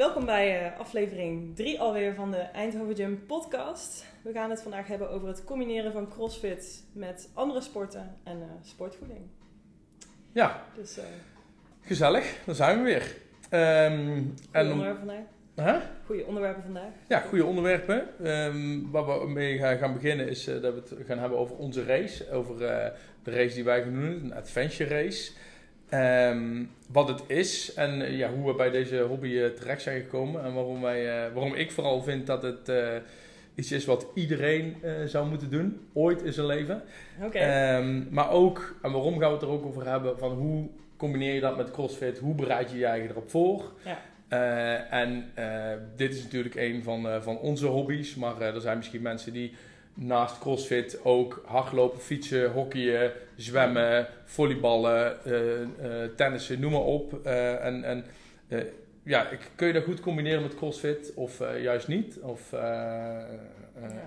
Welkom bij uh, aflevering 3 alweer van de Eindhoven Gym podcast. We gaan het vandaag hebben over het combineren van crossfit met andere sporten en uh, sportvoeding. Ja, Dus, uh, gezellig. Dan zijn we weer. Ehm, goede en, onderwerpen vandaag. Huh? Goede onderwerpen vandaag. Ja, goede onderwerpen. Ehm, waar we mee gaan beginnen is eh, dat we het gaan hebben over onze race. Over eh, de race die wij gaan doen, een adventure race. Ehm, wat het is en eh, ja, hoe we bij deze hobby eh, terecht zijn gekomen. En waarom, wij, eh, waarom ik vooral vind dat het iets is wat iedereen zou moeten doen. Ooit in zijn leven. Oké. Ehm, maar ook, en waarom gaan we het er ook over hebben, van hoe combineer je dat met CrossFit? Hoe bereid je je eigen erop voor? Ja. En dit is natuurlijk een van, van onze hobby's, maar er zijn misschien mensen die naast CrossFit ook hardlopen, fietsen, hockeyen, zwemmen, volleyballen, eh, tennissen, noem maar op. Eh, en en ja, kun je dat goed combineren met CrossFit of juist niet? Of,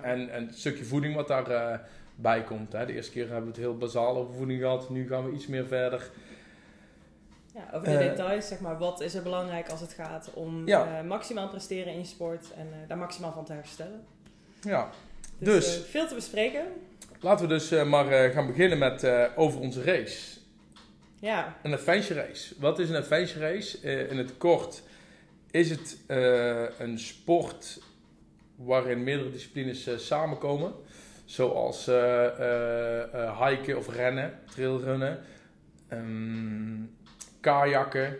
en, en het stukje voeding wat daar eh, bij komt. Hè. De eerste keer hebben we het heel bazaal over voeding gehad. Nu gaan we iets meer verder. Ja, over de details, zeg maar, wat is er belangrijk als het gaat om Ja. maximaal presteren in je sport en daar maximaal van te herstellen. Ja. Dus, Dus. eh, veel te bespreken. Laten we dus eh, maar eh, gaan beginnen met over onze race. Ja, Een adventure race. Wat is een adventure race? In het kort is het een sport waarin meerdere disciplines samenkomen. Zoals hiken of rennen, trailrunnen, ehm, kajakken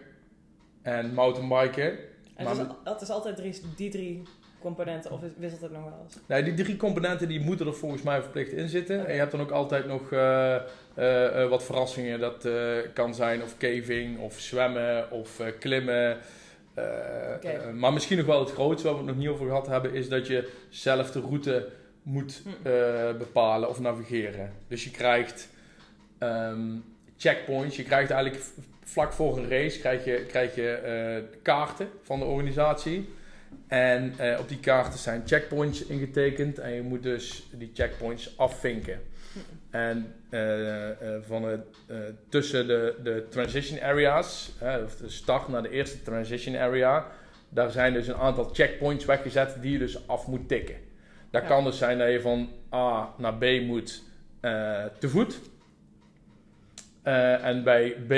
en mountainbiken. en Maar het, is, het is altijd drie, die drie componenten, of is- wisselt het nog wel eens? Nee, die drie componenten die moeten er volgens mij verplicht in zitten. En je hebt dan ook altijd nog eh, eh, eh, wat verrassingen. Dat kan zijn of caving, of zwemmen, of klimmen. Maar misschien nog wel het grootste waar we het nog niet over gehad hebben... is dat je zelf de route moet Hm. bepalen of navigeren. Dus je krijgt ehm, checkpoints. Je krijgt eigenlijk vlak voor een race krijg je, krijg je kaarten van de organisatie. En eh, op die kaarten zijn checkpoints ingetekend. En je moet dus die checkpoints afvinken. En eh, eh, van het, tussen de, de transition areas, of de start naar de eerste transition area, daar zijn dus een aantal checkpoints weggezet die je dus af moet tikken. Dat Ja. kan dus zijn dat je van A naar B moet te voet. En bij B,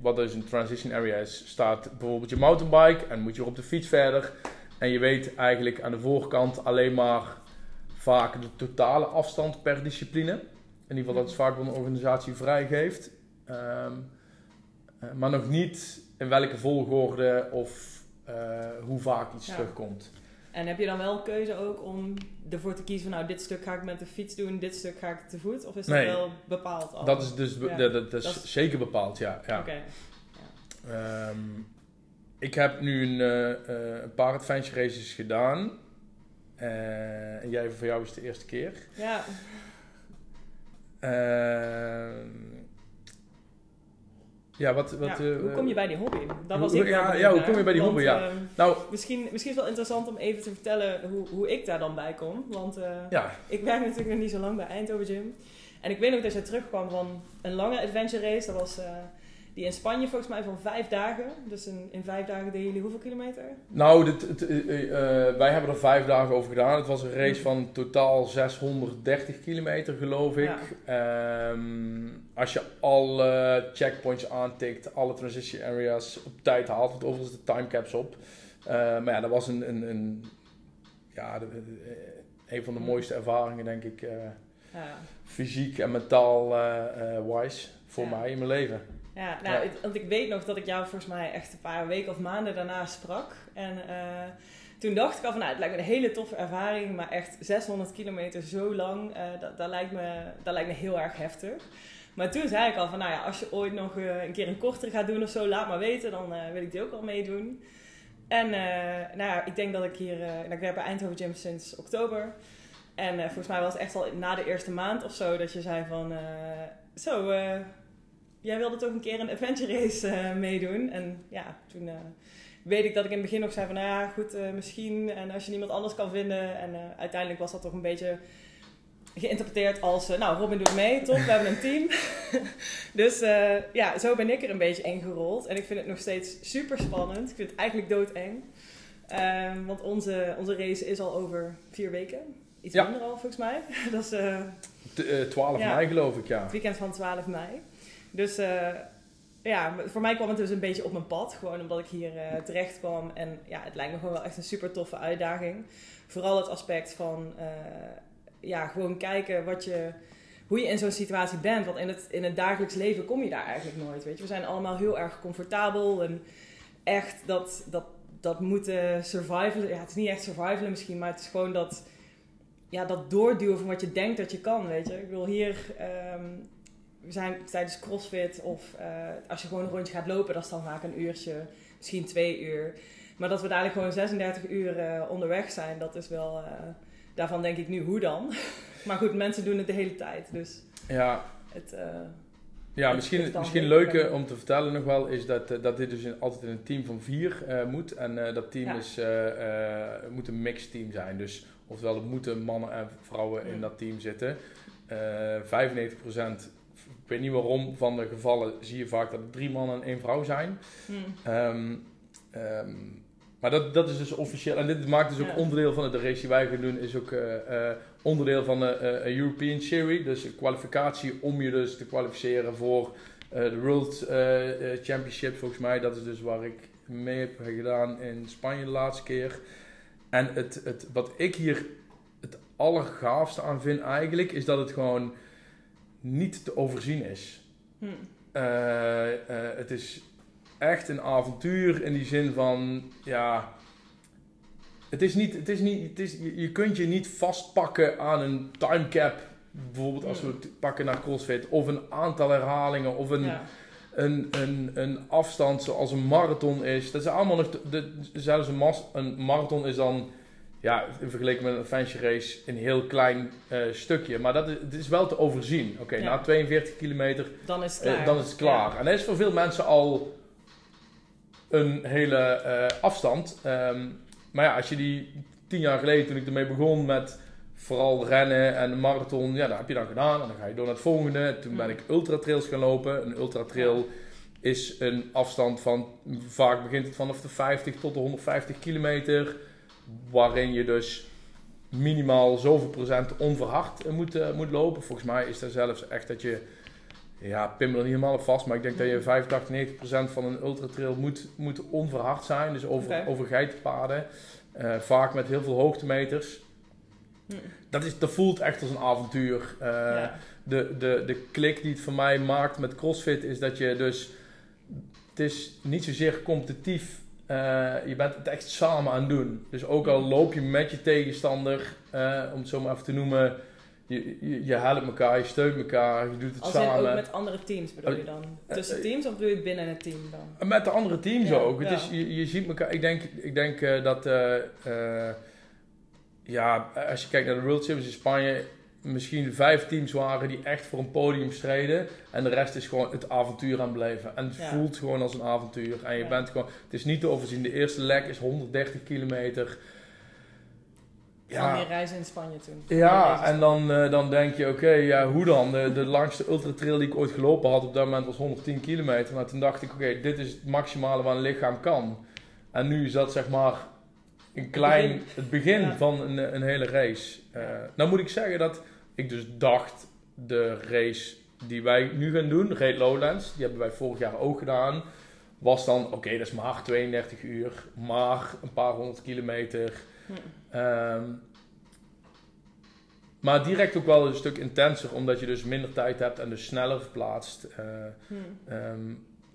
wat dus een transition area is, staat bijvoorbeeld je mountainbike en moet je op de fiets verder. En je weet eigenlijk aan de voorkant alleen maar vaak de totale afstand per discipline. In ieder geval dat is vaak wat een organisatie vrijgeeft. Eh, maar nog niet in welke volgorde of eh, hoe vaak iets Ja. terugkomt. En heb je dan wel keuze ook om ervoor te kiezen van nou, dit stuk ga ik met de fiets doen, dit stuk ga ik te voet? Of is dat Nee. wel bepaald al? Dat is dus be- Ja. dat, dat is Dat is- zeker bepaald, ja. ja. Oké. Ehm, ik heb nu een, eh, een paar adventure races gedaan. Eh, en jij, voor jou is het de eerste keer. Ja, Ehm, ja, wat... wat ja. hoe kom je bij die hobby? Dat was hoe- ik ja, hoe kom je bij die want, hobby, ja. Nou, misschien, misschien is het wel interessant om even te vertellen hoe, hoe ik daar dan bij kom. Want ja. ik werk natuurlijk nog niet zo lang bij Eindhoven Gym. En ik weet nog dat je terugkwam van een lange adventure race. Dat was die in Spanje volgens mij van vijf dagen. Dus in, in vijf dagen deden jullie hoeveel kilometer? Nou, dit, het, eh, eh, eh, wij hebben er vijf dagen over gedaan. Het was een race van totaal 630 kilometer, geloof ik. Ehm, als je alle checkpoints aantikt, alle transition areas op tijd haalt, want overigens de timecaps op. Maar ja, dat was een, een, een, ja, de- een van de mooiste ervaringen, denk ik, Ja. fysiek en mentaal wise voor Ja. mij in mijn leven. Ja, nou, ik- want ik weet nog dat ik jou volgens mij echt een paar weken of maanden daarna sprak. En eh, toen dacht ik al van, nou, het lijkt me een hele toffe ervaring, maar echt 600 kilometer zo lang, eh, dat, dat, lijkt me, dat lijkt me heel erg heftig. Maar toen zei ik al van, nou ja, als je ooit nog eh, een keer een kortere gaat doen of zo, laat maar weten, dan wil ik die ook al meedoen. En nou ja, ik denk dat ik hier, nou, ik werk bij Eindhoven Gym sinds oktober. En volgens mij was het echt al na de eerste maand of zo dat je zei van, zo, jij wilde toch een keer een adventure race eh, meedoen. En ja, toen eh, weet ik dat ik in het begin nog zei van, nou ja, goed, eh, misschien. En als je niemand anders kan vinden. En uiteindelijk was dat toch een beetje geïnterpreteerd als, nou, Robin doet mee, top, we hebben een team. dus ja, zo ben ik er een beetje ingerold. En ik vind het nog steeds super spannend. Ik vind het eigenlijk doodeng. Ehm, want onze, onze race is al over vier weken. Iets Ja. minder al, volgens mij. Dat is eh, T- eh, 12 Ja. mei geloof ik, ja. het weekend van 12 mei. Dus eh, ja, voor mij kwam het dus een beetje op mijn pad. Gewoon omdat ik hier eh, terecht kwam. En ja, het lijkt me gewoon wel echt een super toffe uitdaging. Vooral het aspect van eh, ja, gewoon kijken wat je, hoe je in zo'n situatie bent. Want in het, in het dagelijks leven kom je daar eigenlijk nooit. Weet je? We zijn allemaal heel erg comfortabel. En echt dat, dat, dat moeten survivalen. Ja, het is niet echt survivalen misschien, maar het is gewoon dat, ja, dat doorduwen van wat je denkt dat je kan. Weet je? Ik wil hier. ehm, zijn tijdens CrossFit of eh, als je gewoon een rondje gaat lopen, dat is dan vaak een uurtje, misschien twee uur. Maar dat we dadelijk gewoon 36 uur eh, onderweg zijn, dat is wel. eh, daarvan denk ik nu, hoe dan? maar goed, mensen doen het de hele tijd. Dus Ja, het. ja Het misschien, misschien leuk. om te vertellen nog wel is dat, dat dit dus in, altijd in een team van vier moet. En dat team Ja. is, moet een mixed team zijn. Dus oftewel, er moeten mannen en vrouwen in dat team zitten. Eh 95%, ik weet niet waarom, van de gevallen zie je vaak dat er drie mannen en één vrouw zijn. hmm. Ehm, ehm, maar dat, dat is dus officieel. En dit maakt dus ook Ja. onderdeel van de race die wij gaan doen. Is ook eh, eh, onderdeel van de eh, European Series. Dus een kwalificatie om je dus te kwalificeren voor de World Championship. Volgens mij, dat is dus waar ik mee heb gedaan in Spanje de laatste keer. En het, het, wat ik hier het allergaafste aan vind eigenlijk, is dat het gewoon niet te overzien is. Hmm. Eh, eh, het is echt een avontuur in die zin van, ja, het is niet, het is niet, het is, je, je kunt je niet vastpakken aan een timecap, bijvoorbeeld als we het pakken naar CrossFit, of een aantal herhalingen, of een, Ja. een, een, een afstand zoals een marathon is. Dat is allemaal nog, de, zelfs een, mas, een marathon is dan, ja, in vergelijking met een fancy race, een heel klein eh, stukje, maar dat is, het is wel te overzien. Oké, Ja. na 42 kilometer Dan is het eh, klaar. dan is het klaar. Ja. En dat is voor veel mensen al een hele eh, afstand. Ehm, maar ja, als je die tien jaar geleden, toen ik ermee begon met vooral rennen en marathon, ja, dat heb je dan gedaan. En dan ga je door naar het volgende. Toen ben Mm. ik ultratrails gaan lopen. Een ultratrail is een afstand van, vaak begint het vanaf de 50 tot de 150 kilometer. Waarin je dus minimaal zoveel procent onverhard eh, moet, eh, moet lopen. Volgens mij is er zelfs echt dat je, ja, pin me er niet helemaal op vast, maar ik denk dat je 85, 90 procent van een ultratrail moet, moet onverhard zijn. Dus over, over geitenpaden. Eh, vaak met heel veel hoogtemeters. Hm. Dat, is, dat voelt echt als een avontuur. Ja. de, de, de klik die het voor mij maakt met CrossFit is dat je dus... Het is niet zozeer competitief. Eh, je bent het echt samen aan het doen. Dus ook al loop je met je tegenstander, eh, om het zo maar even te noemen... Je, je, je helpt elkaar, je steunt elkaar, je doet het Als samen. ook met andere teams bedoel je dan? Eh, Tussen teams of bedoel je binnen het team dan? Met de andere teams Ja, ook. Het ja. is, je, je ziet elkaar. Ik denk, ik denk dat. ja, als je kijkt naar de World Championships in Spanje. Misschien vijf teams waren die echt voor een podium streden. En de rest is gewoon het avontuur aan beleven. En het Ja. voelt gewoon als een avontuur. En je Ja. bent gewoon. Het is niet te overzien. De eerste leg is 130 kilometer. Van die reizen in Spanje toen. Ja, en dan, eh, dan denk je, oké, ja, hoe dan? De, de langste ultratrail die ik ooit gelopen had op dat moment was 110 kilometer. Maar toen dacht ik, oké, dit is het maximale wat een lichaam kan. En nu is dat zeg maar een klein, begin. het begin Ja. van een, een hele race. Eh, nou moet ik zeggen dat ik dus dacht, de race die wij nu gaan doen, Great Lowlands, die hebben wij vorig jaar ook gedaan. Was dan, oké, dat is maar 32 uur, maar een paar honderd kilometer. Hm. Ehm, maar direct ook wel een stuk intenser, omdat je dus minder tijd hebt en dus sneller verplaatst. Eh, Hm. ehm,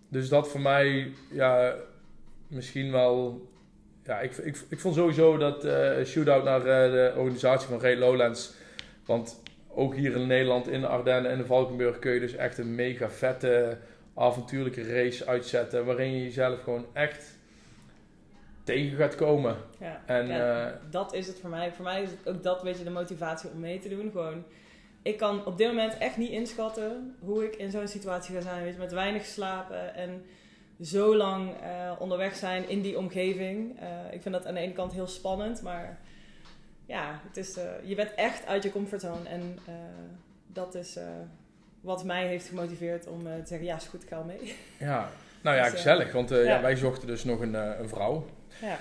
dus dat voor mij, ja, misschien wel. Ja, ik, ik, ik vond sowieso dat eh shootout naar eh, de organisatie van Great Lowlands. Want ook hier in Nederland, in de Ardennen en de Valkenburg, kun je dus echt een mega vette, avontuurlijke race uitzetten. Waarin je jezelf gewoon echt tegen gaat komen. Ja. En, Ja, eh, dat is het voor mij. Voor mij is het ook dat beetje de motivatie om mee te doen. Gewoon, ik kan op dit moment echt niet inschatten hoe ik in zo'n situatie ga zijn. Weet je, met weinig slapen en zo lang eh, onderweg zijn in die omgeving. Eh, ik vind dat aan de ene kant heel spannend, maar ja, het is, eh, je bent echt uit je comfortzone. En eh, dat is eh, wat mij heeft gemotiveerd om te zeggen, ja, is goed, ik ga mee. Ja, nou ja, Dus, gezellig. Want ja. ja. wij zochten dus nog een, een vrouw. ja.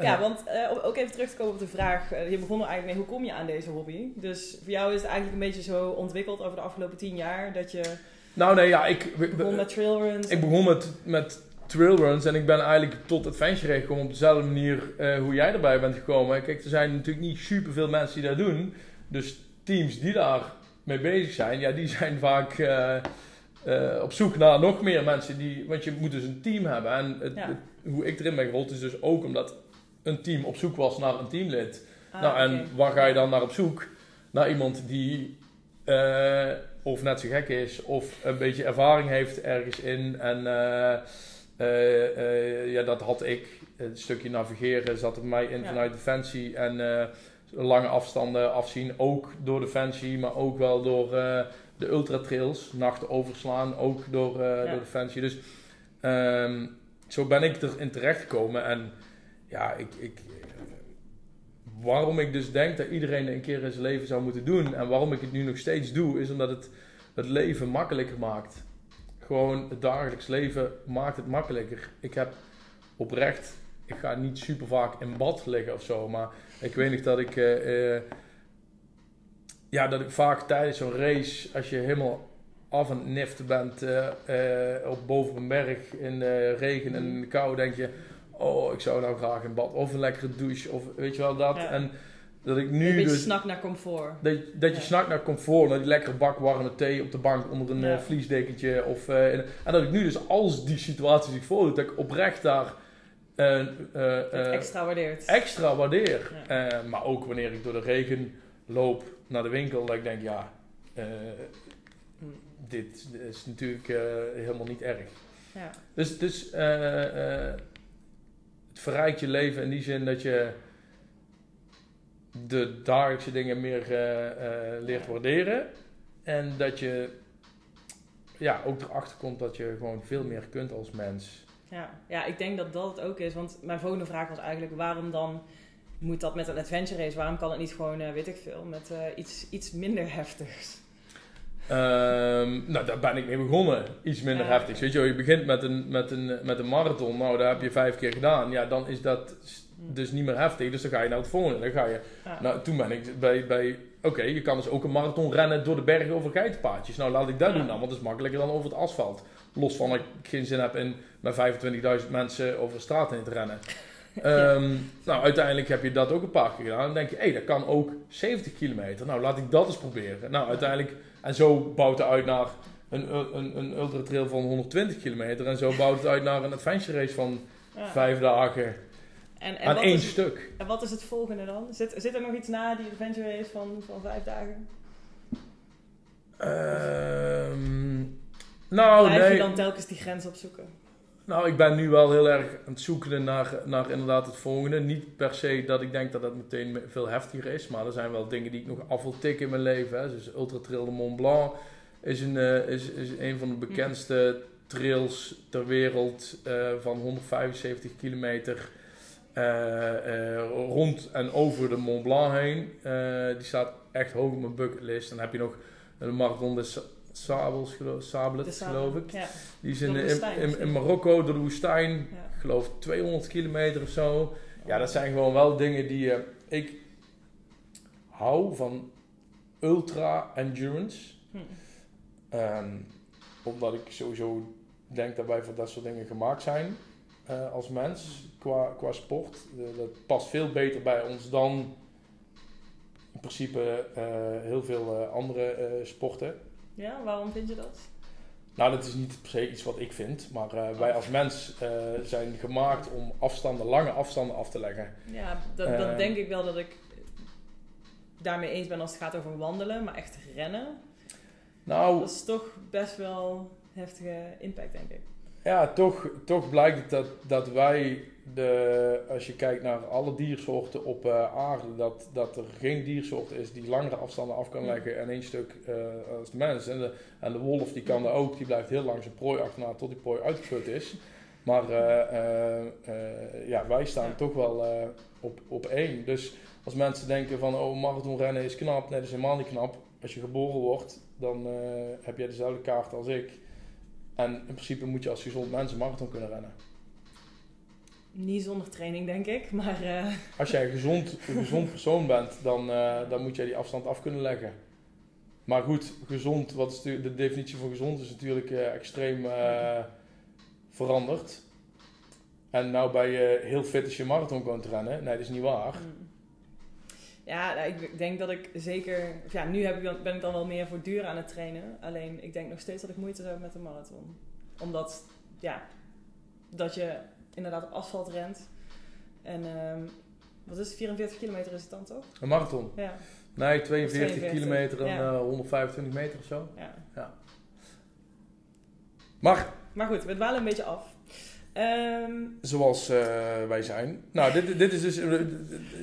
Ja, want uh, ook even terug te komen op de vraag. Uh, je begon er eigenlijk mee, hoe kom je aan deze hobby? Dus voor jou is het eigenlijk een beetje zo ontwikkeld over de afgelopen tien jaar dat je... Nou nee, ja, ik... begon met trailruns. Ik begon met, met trailruns en ik ben eigenlijk tot adventure gekomen op dezelfde manier uh, hoe jij erbij bent gekomen. Kijk, er zijn natuurlijk niet superveel mensen die dat doen. Dus teams die daar mee bezig zijn, ja, die zijn vaak op zoek naar nog meer mensen. Die, want je moet dus een team hebben. En het, het, hoe ik erin ben gerold is dus ook omdat een team op zoek was naar een teamlid. Ah, nou, en waar ga je dan naar op zoek? Naar iemand die of net zo gek is, of een beetje ervaring heeft ergens in. En uh, uh, ja, dat had ik. Een stukje navigeren zat er mij in vanuit Defensie. En lange afstanden afzien, ook door Defensie, maar ook wel door de ultratrails. Nachten overslaan, ook door, ja. door Defensie. Dus um, zo ben ik erin terechtgekomen. En ja, ik, ik, waarom ik dus denk dat iedereen een keer in zijn leven zou moeten doen. En waarom ik het nu nog steeds doe, is omdat het het leven makkelijker maakt. Gewoon het dagelijks leven maakt het makkelijker. Ik heb oprecht, ik ga niet super vaak in bad liggen of zo, maar ik weet niet dat ik, uh, ja, dat ik vaak tijdens zo'n race, als je helemaal af en niften bent uh, op boven een berg in de regen en in de kou, denk je, oh, ik zou nou graag een bad of een lekkere douche of weet je wel dat. En dat ik nu een beetje dus, snak naar comfort. Dat, dat je ja. snakt naar comfort, naar die lekkere bak warme thee op de bank onder een ja. vliesdekentje. Of, uh, en, en, dat ik nu dus als die situatie zich voordoet, dat ik oprecht daar uh, extra waardeert. Extra waardeer. maar ook wanneer ik door de regen loop naar de winkel, dat ik denk, ja, dit is natuurlijk helemaal niet erg. Ja. Dus, dus het verrijkt je leven in die zin dat je de dagelijkse dingen meer leert waarderen. En dat je ja, ook erachter komt dat je gewoon veel meer kunt als mens. Ja. ja, ik denk dat dat het ook is. Want mijn volgende vraag was eigenlijk: waarom dan moet dat met een adventure race? Waarom kan het niet gewoon, weet ik veel, met iets, iets minder heftigs? Um, nou, daar ben ik mee begonnen. Iets minder ja. heftig. Weet je, je begint met een, met, een, met een marathon. Nou, daar heb je vijf keer gedaan. Ja, dan is dat dus niet meer heftig. Dus dan ga je naar het volgende. Dan ga je... Ja. Nou, toen ben ik bij... bij Oké, je kan dus ook een marathon rennen door de bergen over geitenpaadjes. Nou, laat ik dat ja. doen dan. Want dat is makkelijker dan over het asfalt. Los van dat ik geen zin heb in met 25.000 mensen over de straat heen te rennen. um, nou, uiteindelijk heb je dat ook een paar keer gedaan. Dan denk je, hé, hey, dat kan ook 70 kilometer. Nou, laat ik dat eens proberen. Nou, uiteindelijk en zo bouwt het uit naar een, een, een ultra trail van 120 kilometer. En zo bouwt het uit naar een adventure race van ja. vijf dagen. En, en aan één is, stuk. En wat is het volgende dan? Zit, zit er nog iets na die adventure race van, van vijf dagen? Um, nou, Blijf nee. je dan telkens die grens opzoeken? Nou, ik ben nu wel heel erg aan het zoeken naar, naar inderdaad het volgende. Niet per se dat ik denk dat dat meteen veel heftiger is. Maar er zijn wel dingen die ik nog af wil tikken in mijn leven. Hè. Dus Ultra Trail de Mont Blanc is een, uh, is, is een van de bekendste trails ter wereld. Uh, van 175 kilometer rond en over de Mont Blanc heen. die staat echt hoog op mijn bucketlist. Dan heb je nog een marathon des Sabels, geloof, Sablets, geloof ik. Ja. Die is in, in, in, Marokko, door de woestijn. Ja. Ik geloof 200 kilometer of zo. Ja, dat zijn gewoon wel dingen die uh, ik hou van ultra endurance. Hm. Um, omdat ik sowieso denk dat wij voor dat soort dingen gemaakt zijn uh, als mens qua, qua sport. Uh, dat past veel beter bij ons dan in principe heel veel andere sporten. Ja, waarom vind je dat? Nou, dat is niet per se iets wat ik vind, maar uh, wij als mens uh, zijn gemaakt om afstanden, lange afstanden af te leggen. Ja, dat, dat denk ik wel dat ik daarmee eens ben als het gaat over wandelen, maar echt rennen. Nou, dat is toch best wel heftige impact, denk ik. Ja, toch, toch blijkt dat, dat wij, de, als je kijkt naar alle diersoorten op uh, aarde, dat, dat er geen diersoort is die langere afstanden af kan leggen en één stuk uh, als de mens. En de, en de wolf die kan dat ook, die blijft heel lang zijn prooi achterna tot die prooi uitgeput is. Maar uh, ja, wij staan toch wel op, op één. Dus als mensen denken van, oh, marathonrennen is knap, nee, dat is helemaal niet knap. Als je geboren wordt, dan heb jij dezelfde kaart als ik. En in principe moet je als gezond mens een marathon kunnen rennen. Niet zonder training, denk ik. Maar eh, Als jij een gezond, een gezond persoon bent, dan, eh, dan moet jij die afstand af kunnen leggen. Maar goed, gezond, wat is de, de definitie van gezond is natuurlijk eh, extreem veranderd. En nou ben je heel fit als je marathon kan rennen. Nee, dat is niet waar. mm. Ja, nou, ik denk dat ik zeker... Ja, nu heb ik dan, ben ik dan wel meer voor duur aan het trainen. Alleen, ik denk nog steeds dat ik moeite hebben met de marathon. Omdat, ja, dat je inderdaad op asfalt rent. En, ehm, wat is het? 44 kilometer is het dan toch? Een marathon. Ja, Nee, 42, 42, kilometer en ja. eh, 125 meter of zo. ja. Maar Maar goed, we dwalen een beetje af. Ehm, zoals eh, wij zijn. Nou, dit, dit is dus eh,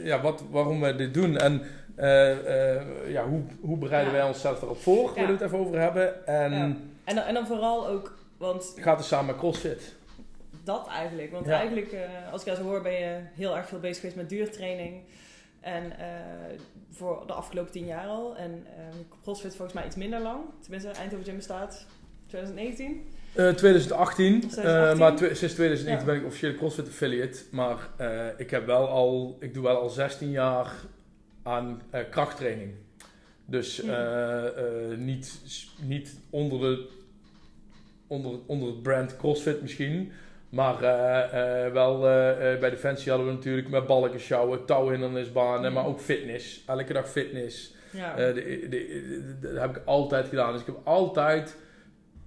ja, wat, waarom we dit doen. En eh, ja, hoe, hoe bereiden Ja. wij onszelf erop voor? Ja. we het even over hebben. En Ja. en, dan, en dan vooral ook, want gaat het samen met CrossFit? dat eigenlijk. Want eigenlijk, als ik jou zo hoor, ben je heel erg veel bezig geweest met duurtraining. En voor de afgelopen tien jaar al. En eh, CrossFit volgens mij iets minder lang. Tenminste, Eindhoven Gym bestaat 2019. Eh, 2018, eh, 2018. maar sinds 2019 Ja. ben ik officieel CrossFit affiliate. Maar eh, ik heb wel al, ik doe wel al 16 jaar aan eh, krachttraining. Dus Hmm. eh, eh, niet, niet onder, de, onder, onder het brand CrossFit misschien. Maar eh, eh, wel eh, eh, bij Defensie hadden we natuurlijk met balken sjouwen, touwhindernisbanen, Hmm. maar ook fitness. Elke dag fitness. Ja. Eh, de- de- dat heb ik altijd gedaan. Dus ik heb altijd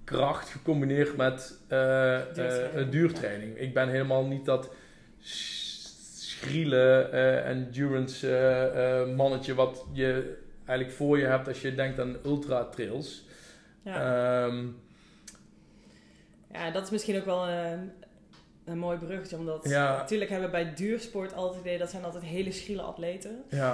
kracht gecombineerd met eh, eh, Duurtraining. duurtraining. Ik ben helemaal niet dat schriele eh, endurance mannetje wat je eigenlijk voor je hebt als je denkt aan ultra trails. ja. Ehm, ja, dat is misschien ook wel een, een mooi bruggetje. Omdat Ja. natuurlijk hebben we bij duursport altijd het idee dat zijn altijd hele schriele atleten. ja,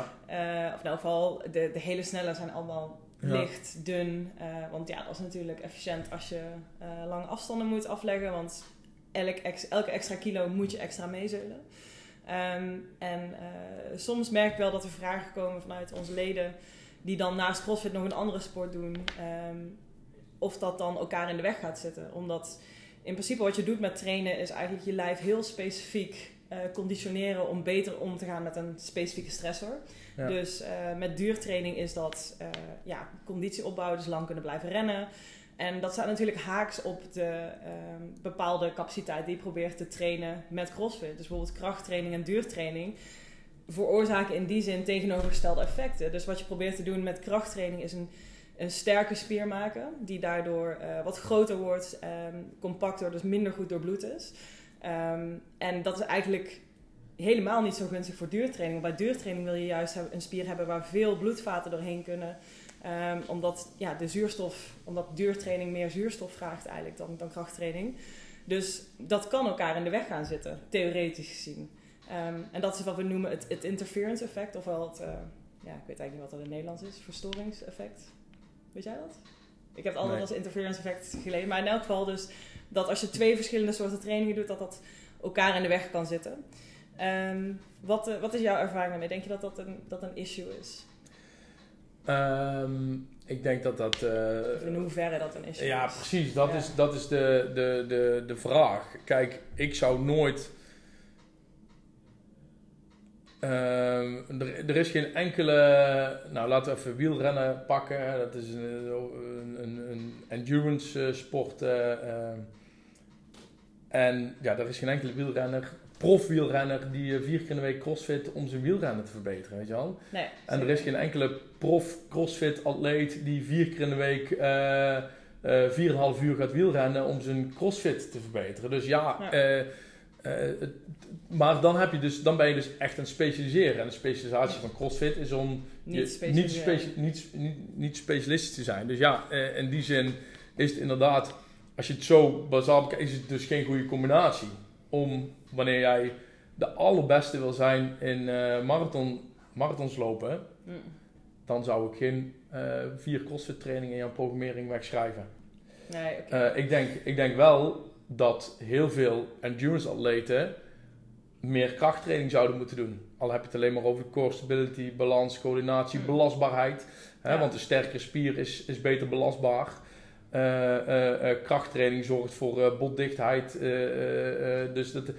of in elk geval, de, de hele snelle zijn allemaal Licht, dun. eh, want ja, dat is natuurlijk efficiënt als je eh, lange afstanden moet afleggen. Want elk elke extra kilo moet je extra meezeulen. Ehm, en eh, soms merk ik wel dat er vragen komen vanuit onze leden... die dan naast CrossFit nog een andere sport doen... ehm, of dat dan elkaar in de weg gaat zitten. Omdat in principe wat je doet met trainen... is eigenlijk je lijf heel specifiek eh, conditioneren... om beter om te gaan met een specifieke stressor. Ja. Dus eh, met duurtraining is dat eh, ja, conditie opbouwen, dus lang kunnen blijven rennen. En dat staat natuurlijk haaks op de ehm, bepaalde capaciteit die je probeert te trainen met CrossFit. Dus bijvoorbeeld krachttraining en duurtraining veroorzaken in die zin tegenovergestelde effecten. Dus wat je probeert te doen met krachttraining is een, een sterke spier maken, die daardoor wat groter wordt, ehm, compacter, dus minder goed doorbloed is. Ehm, en dat is eigenlijk helemaal niet zo gunstig voor duurtraining. Want bij duurtraining wil je juist een spier hebben waar veel bloedvaten doorheen kunnen. Ehm, omdat ja, de zuurstof, omdat duurtraining meer zuurstof vraagt eigenlijk dan, dan krachttraining. Dus dat kan elkaar in de weg gaan zitten, theoretisch gezien. Ehm, en dat is wat we noemen het, het interference effect, ofwel het, eh, ja, ik weet eigenlijk niet wat dat in het Nederlands is, verstoringseffect. Weet jij dat? Ik heb het altijd Nee. als interference effect gelezen. Maar in elk geval dus dat als je twee verschillende soorten trainingen doet, dat dat elkaar in de weg kan zitten. Ehm, wat, eh, wat is jouw ervaring daarmee? Denk je dat dat een, dat een issue is? ehm, ik denk dat dat... Of in hoeverre dat een issue Ja, is? precies. Dat Ja. is, dat is de, de, de, de vraag. Kijk, ik zou nooit. Ehm, er, er is geen enkele. Nou, laten we even wielrennen pakken. Dat is een, een, een, endurance eh, sport. eh, eh. en ja, er is geen enkele wielrenner, profwielrenner, die vier keer in de week crossfit om zijn wielrennen te verbeteren. Weet je wel? Nee. En er is geen enkele prof crossfit atleet die vier keer in de week eh eh, 4,5 uur gaat wielrennen om zijn crossfit te verbeteren. Dus ja, Ja. Eh, maar dan, heb je dus, dan ben je dus echt aan het specialiseren. En de specialisatie van crossfit is om Niet je- niet, speci- niet, niet, niet specialistisch te zijn. Dus ja, eh, in die zin is het inderdaad, als je het zo bazaal bekijkt, is het dus geen goede combinatie. Om wanneer jij de allerbeste wil zijn in eh, marathon, marathons lopen, Mm. dan zou ik geen vier CrossFit trainingen in jouw programmering wegschrijven. Nee, oké. Eh, ik, denk, ik denk wel dat heel veel endurance atleten meer krachttraining zouden moeten doen. Al heb je het alleen maar over core stability, balans, coördinatie, Mm. belastbaarheid. Hè, Ja. Want een sterkere spier is, is beter belastbaar. Eh, eh, eh, krachttraining zorgt voor botdichtheid. dus dat,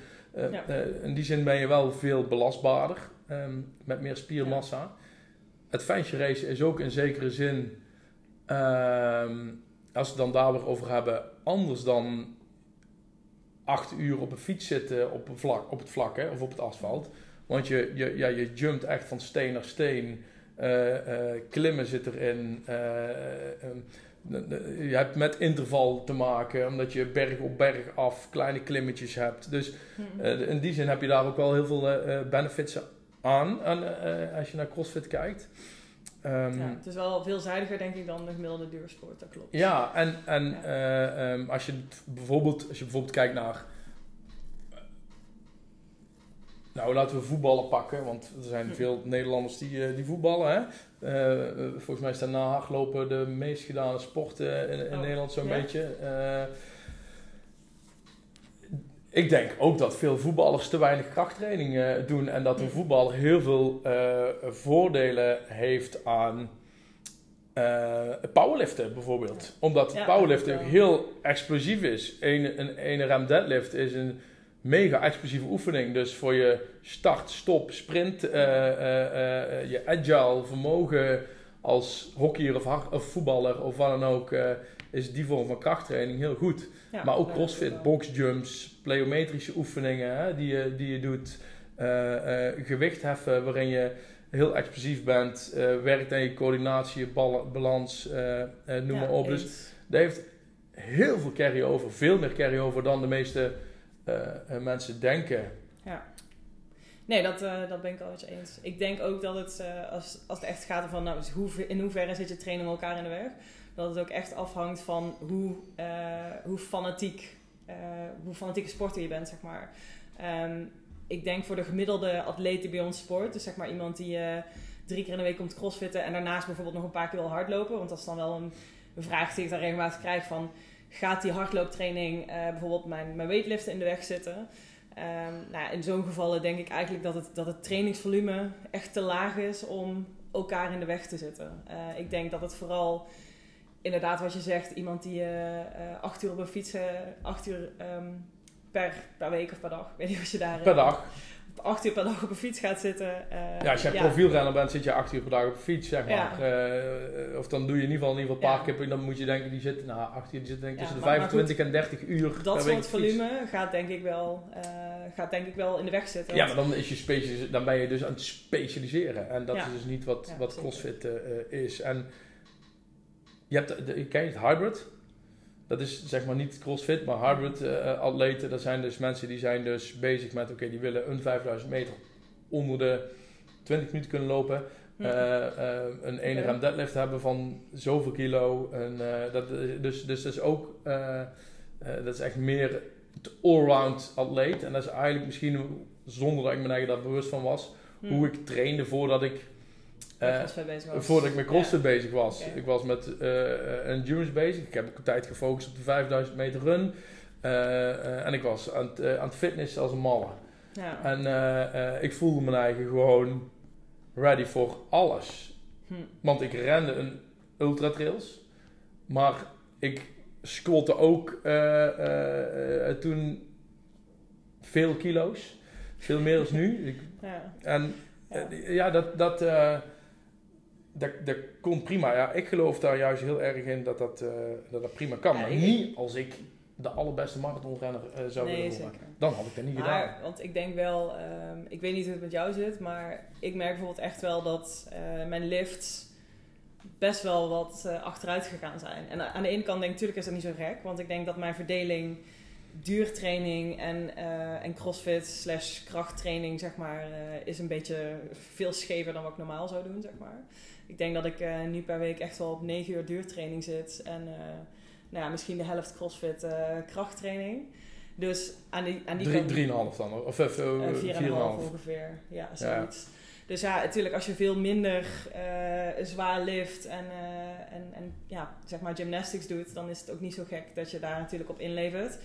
Ja. in die zin ben je wel veel belastbaarder. ehm, met meer spiermassa. Het fancy race is ook in zekere zin... ehm, als we het dan daar weer over hebben... anders dan acht uur op een fiets zitten op, een vlak, op het vlak hè, of op het asfalt. Want je, je, ja, je jumpt echt van steen naar steen. Eh, eh, klimmen zit erin. Eh, ehm, je hebt met interval te maken, omdat je berg op berg af kleine klimmetjes hebt. Dus Hm. eh, in die zin heb je daar ook wel heel veel benefits aan, aan als je naar CrossFit kijkt. Ehm, ja, het is wel veelzijdiger denk ik dan de gemiddelde duursport, dat klopt. ja, en, en Ja. eh, ehm, als, je bijvoorbeeld, als je bijvoorbeeld kijkt naar. Nou, laten we voetballen pakken, want er zijn Hm. veel Nederlanders die, eh, die voetballen. Hè? Eh, eh, volgens mij is daarna hardlopen de meest gedane sport eh, in, in Oh, Nederland, zo'n ja? beetje. Ik denk ook dat veel voetballers te weinig krachttraining eh, doen en dat een voetballer heel veel eh, voordelen heeft aan eh, powerliften bijvoorbeeld. Omdat Ja, powerliften ook heel explosief is. Een, een, een rem deadlift is een mega explosieve oefening. Dus voor je start, stop, sprint, je agile vermogen als hockeyer of, of voetballer of wat dan ook, is die vorm van krachttraining heel goed. Ja, maar ook ja, crossfit, boxjumps, plyometrische oefeningen hè, die, je, die je doet. eh, gewicht heffen waarin je heel explosief bent. eh, werkt aan je coördinatie, je bal- balans, noem Ja, maar op. Dus eens. dat heeft heel veel carry-over. Veel meer carry-over dan de meeste mensen denken. Nee, dat, dat ben ik al met je eens. Ik denk ook dat het, als, als het echt gaat van nou, dus hoe, in hoeverre zit je trainen elkaar in de weg, dat het ook echt afhangt van hoe, eh, hoe, fanatiek, eh, hoe fanatieke sporter je bent, zeg maar. Ehm, ik denk voor de gemiddelde atleet die bij ons sport, dus zeg maar iemand die eh, drie keer in de week komt crossfitten en daarnaast bijvoorbeeld nog een paar keer wil hardlopen, want dat is dan wel een, vraag die ik dan regelmatig krijg van, gaat die hardlooptraining bijvoorbeeld mijn, mijn weightliften in de weg zitten? Ehm, nou, in zo'n gevallen denk ik eigenlijk dat het, dat het trainingsvolume echt te laag is om elkaar in de weg te zitten. Ik denk dat het vooral, inderdaad wat je zegt, iemand die eh, acht uur op een fiets, eh, acht uur ehm, per, per week of per dag, weet niet of je daar... Per dag. Acht uur per dag op een fiets gaat zitten. Ja, als je profielrenner bent, zit je acht uur per dag op de fiets, zeg Ja. maar. Of dan doe je in ieder geval, in ieder geval een paar Ja. keer, dan moet je denken, die zitten, nou, acht uur, die zitten denk ik Ja, tussen de maar- maar 25 en 30 uur per Dat soort fiets. volume gaat denk, ik wel, gaat denk ik wel in de weg zitten. Ja, maar dan, is je specia- dan ben je dus aan het specialiseren. En dat Ja. is dus niet wat, Ja, wat. CrossFit is. En je hebt, de, de- ken je het hybrid? Dat is zeg maar niet CrossFit, maar hybrid eh, atleten. Dat zijn dus mensen die zijn dus bezig met, oké, die willen een 5000 meter onder de 20 minuten kunnen lopen. Hm. Eh, eh, een 1 Oké. rem deadlift hebben van zoveel kilo. En, eh, dat, dus, dus dat is ook, eh, eh, dat is echt meer het allround atleet. En dat is eigenlijk misschien, zonder dat ik me daar bewust van was, Hm. hoe ik trainde voordat ik, Eh, CrossFit bezig was. voordat ik met CrossFit bezig was. Ik was met eh, endurance bezig. Ik heb ook een tijd gefocust op de 5000 meter run. Eh, eh, en ik was aan het, eh, aan het fitnessen als een malle. Ja. En eh, eh, ik voelde mijn eigen gewoon ready voor alles. Hm. Want ik rende een ultra trails. Maar ik squatte ook eh, eh, eh, toen veel kilo's. Veel meer dan nu. Ik, Ja. en Ja. eh, ja, dat, dat, eh, dat, dat kon prima. Ja, ik geloof daar juist heel erg in dat dat, eh, dat, dat prima kan. Ja, maar niet als ik de allerbeste marathonrenner eh, zou Nee, willen worden. Dan had ik dat niet gedaan. Maar, want ik denk wel, ehm, ik weet niet hoe het met jou zit, maar ik merk bijvoorbeeld echt wel dat eh, mijn lifts best wel wat achteruit gegaan zijn. En aan de ene kant denk ik, natuurlijk is dat niet zo gek, want ik denk dat mijn verdeling duurtraining en, en crossfit slash krachttraining, zeg maar, is een beetje veel schever dan wat ik normaal zou doen, zeg maar. Ik denk dat ik eh, nu per week echt wel op 9 uur duurtraining zit en eh, nou ja, misschien de helft crossfit eh, krachttraining. Dus aan die, aan die Drie, kant... drieënhalf dan? Of even Eh, uh, vier en een half ongeveer. Ja, zoiets. Dus ja, natuurlijk als je veel minder zwaar lift en, en, en ja, zeg maar gymnastics doet, dan is het ook niet zo gek dat je daar natuurlijk op inlevert.